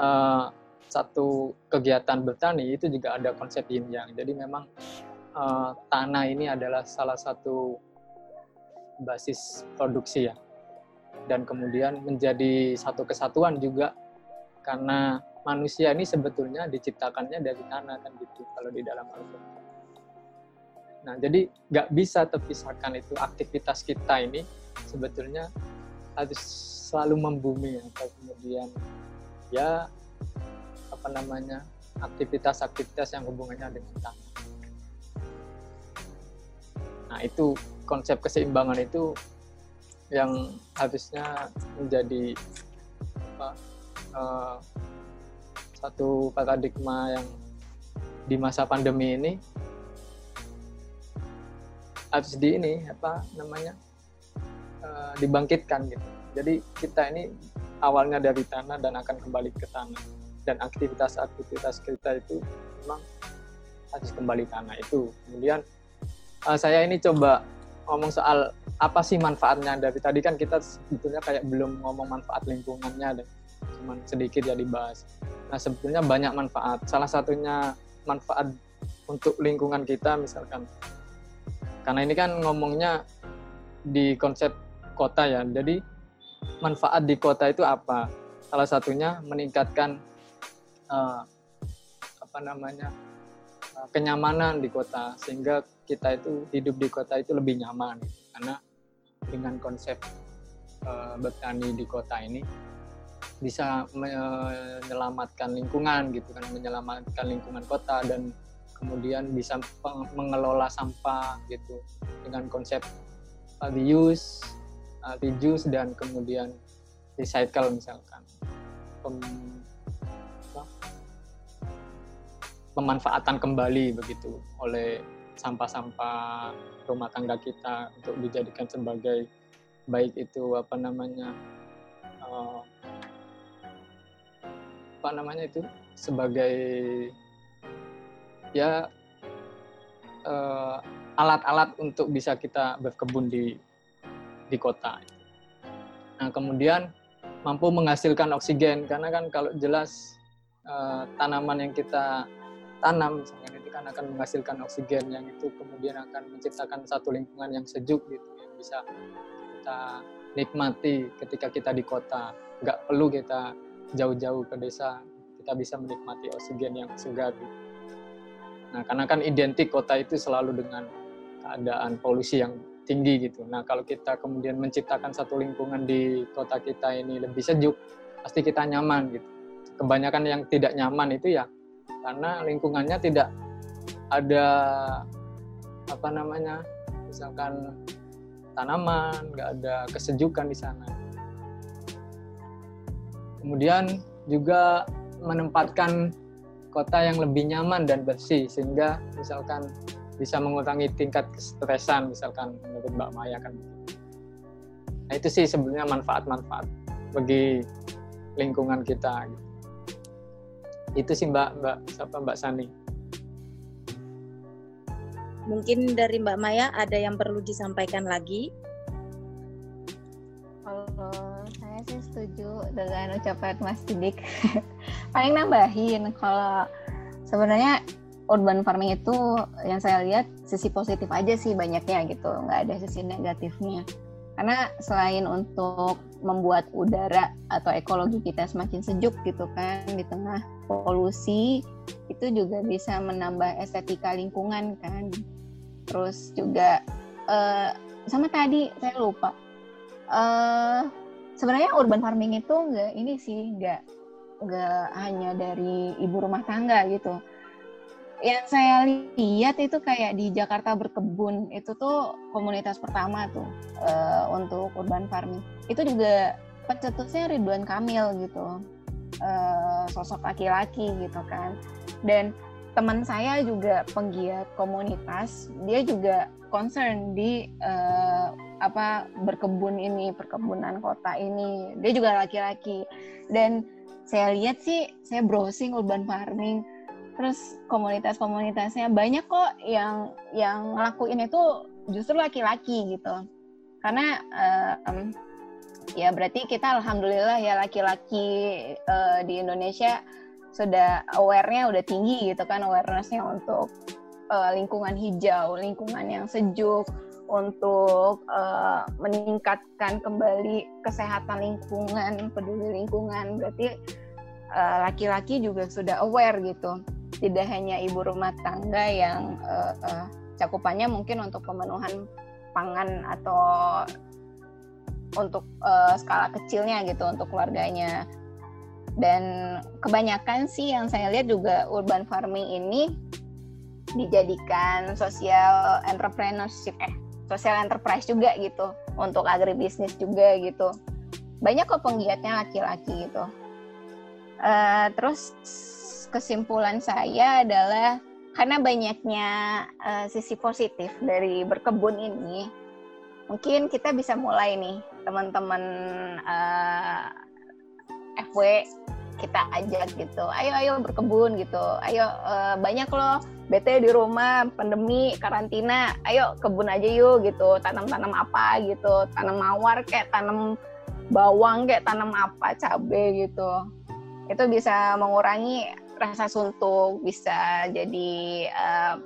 uh, satu kegiatan bertani itu juga ada konsep yin yang jadi memang uh, tanah ini adalah salah satu basis produksi ya dan kemudian menjadi satu kesatuan juga karena manusia ini sebetulnya diciptakannya dari tanah kan gitu kalau di dalam Al-Quran. Nah jadi nggak bisa terpisahkan itu aktivitas kita ini sebetulnya harus selalu membumi atau kemudian ya apa namanya aktivitas-aktivitas yang hubungannya dengan tanah. Nah itu konsep keseimbangan itu yang harusnya menjadi apa, uh, satu paradigma yang di masa pandemi ini harus di ini apa namanya uh, dibangkitkan gitu. Jadi kita ini awalnya dari tanah dan akan kembali ke tanah dan aktivitas-aktivitas kita itu memang harus kembali tanah itu. Kemudian uh, saya ini coba ngomong soal apa sih manfaatnya dari tadi kan kita sebetulnya kayak belum ngomong manfaat lingkungannya deh cuman sedikit ya dibahas Nah, sebetulnya banyak manfaat. Salah satunya manfaat untuk lingkungan kita misalkan. Karena ini kan ngomongnya di konsep kota ya. Jadi manfaat di kota itu apa? Salah satunya meningkatkan uh, apa namanya? Uh, kenyamanan di kota sehingga kita itu hidup di kota itu lebih nyaman karena dengan konsep uh, bertani di kota ini bisa menyelamatkan lingkungan gitu kan menyelamatkan lingkungan kota dan kemudian bisa mengelola sampah gitu dengan konsep reuse, uh, reduce dan kemudian recycle misalkan. Pem, apa, pemanfaatan kembali begitu oleh sampah-sampah rumah tangga kita untuk dijadikan sebagai baik itu apa namanya uh, apa namanya itu? Sebagai ya uh, alat-alat untuk bisa kita berkebun di di kota. Nah kemudian mampu menghasilkan oksigen karena kan kalau jelas uh, tanaman yang kita tanam misalkan itu kan akan menghasilkan oksigen yang itu kemudian akan menciptakan satu lingkungan yang sejuk gitu yang bisa kita nikmati ketika kita di kota nggak perlu kita jauh-jauh ke desa kita bisa menikmati oksigen yang segar. Nah, karena kan identik kota itu selalu dengan keadaan polusi yang tinggi gitu. Nah, kalau kita kemudian menciptakan satu lingkungan di kota kita ini lebih sejuk, pasti kita nyaman gitu. Kebanyakan yang tidak nyaman itu ya karena lingkungannya tidak ada apa namanya, misalkan tanaman, nggak ada kesejukan di sana. Kemudian juga menempatkan kota yang lebih nyaman dan bersih sehingga misalkan bisa mengurangi tingkat kesetresan misalkan menurut Mbak Maya kan. Nah itu sih sebenarnya manfaat-manfaat bagi lingkungan kita. Itu sih Mbak Mbak siapa Mbak Sani. Mungkin dari Mbak Maya ada yang perlu disampaikan lagi setuju dengan ucapan Mas Didik paling nambahin kalau sebenarnya urban farming itu yang saya lihat sisi positif aja sih banyaknya gitu. Nggak ada sisi negatifnya. Karena selain untuk membuat udara atau ekologi kita semakin sejuk gitu kan di tengah polusi itu juga bisa menambah estetika lingkungan kan. Terus juga uh, sama tadi saya lupa. Uh, sebenarnya urban farming itu enggak ini sih enggak enggak hanya dari ibu rumah tangga gitu yang saya lihat itu kayak di Jakarta berkebun itu tuh komunitas pertama tuh uh, untuk urban farming. Itu juga pencetusnya Ridwan Kamil gitu uh, sosok laki-laki gitu kan. Dan teman saya juga penggiat komunitas dia juga concern di uh, apa berkebun ini perkebunan kota ini. Dia juga laki-laki. Dan saya lihat sih saya browsing urban farming terus komunitas-komunitasnya banyak kok yang yang ngelakuin itu justru laki-laki gitu. Karena um, ya berarti kita alhamdulillah ya laki-laki uh, di Indonesia sudah aware-nya udah tinggi gitu kan awareness-nya untuk uh, lingkungan hijau lingkungan yang sejuk untuk uh, meningkatkan kembali kesehatan lingkungan peduli lingkungan. Berarti laki-laki uh, juga sudah aware gitu tidak hanya ibu rumah tangga yang uh, uh, cakupannya mungkin untuk pemenuhan pangan atau untuk uh, skala kecilnya gitu untuk keluarganya. Dan kebanyakan sih yang saya lihat juga urban farming ini dijadikan social entrepreneurship eh social enterprise juga gitu untuk agribisnis juga gitu. Banyak kok penggiatnya laki-laki gitu. Uh, terus kesimpulan saya adalah karena banyaknya uh, sisi positif dari berkebun ini, mungkin kita bisa mulai nih teman-teman uh, eh, FW kita ajak gitu, ayo ayo berkebun gitu, ayo uh, banyak loh bete di rumah pandemi karantina, ayo kebun aja yuk gitu, tanam-tanam apa? gitu, tanam mawar kayak tanam bawang kayak tanam apa cabe gitu, itu bisa mengurangi rasa suntuk, bisa jadi uh,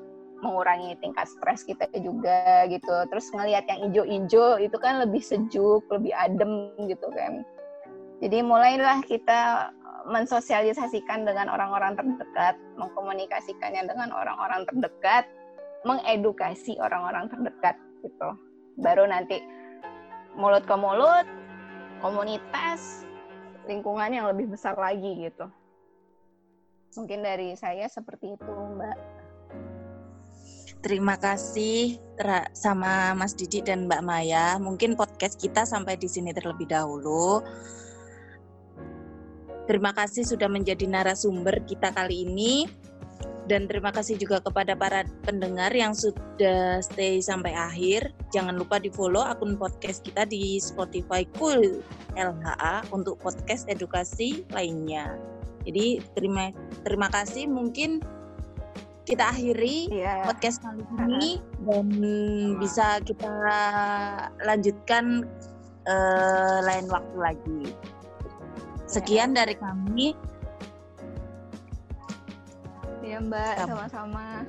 mengurangi tingkat stres kita juga gitu. Terus ngelihat yang hijau-hijau itu kan lebih sejuk, lebih adem gitu kan. Jadi mulailah kita mensosialisasikan dengan orang-orang terdekat, mengkomunikasikannya dengan orang-orang terdekat, mengedukasi orang-orang terdekat gitu. Baru nanti mulut ke mulut, komunitas, lingkungan yang lebih besar lagi gitu. Mungkin dari saya seperti itu, Mbak. Terima kasih sama Mas Didi dan Mbak Maya. Mungkin podcast kita sampai di sini terlebih dahulu. Terima kasih sudah menjadi narasumber kita kali ini. Dan terima kasih juga kepada para pendengar yang sudah stay sampai akhir. Jangan lupa di follow akun podcast kita di Spotify Cool LHA untuk podcast edukasi lainnya. Jadi terima terima kasih mungkin kita akhiri yeah. podcast kali ini dan bisa kita lanjutkan uh, lain waktu lagi. Sekian yeah. dari kami. Iya Mbak, sama-sama.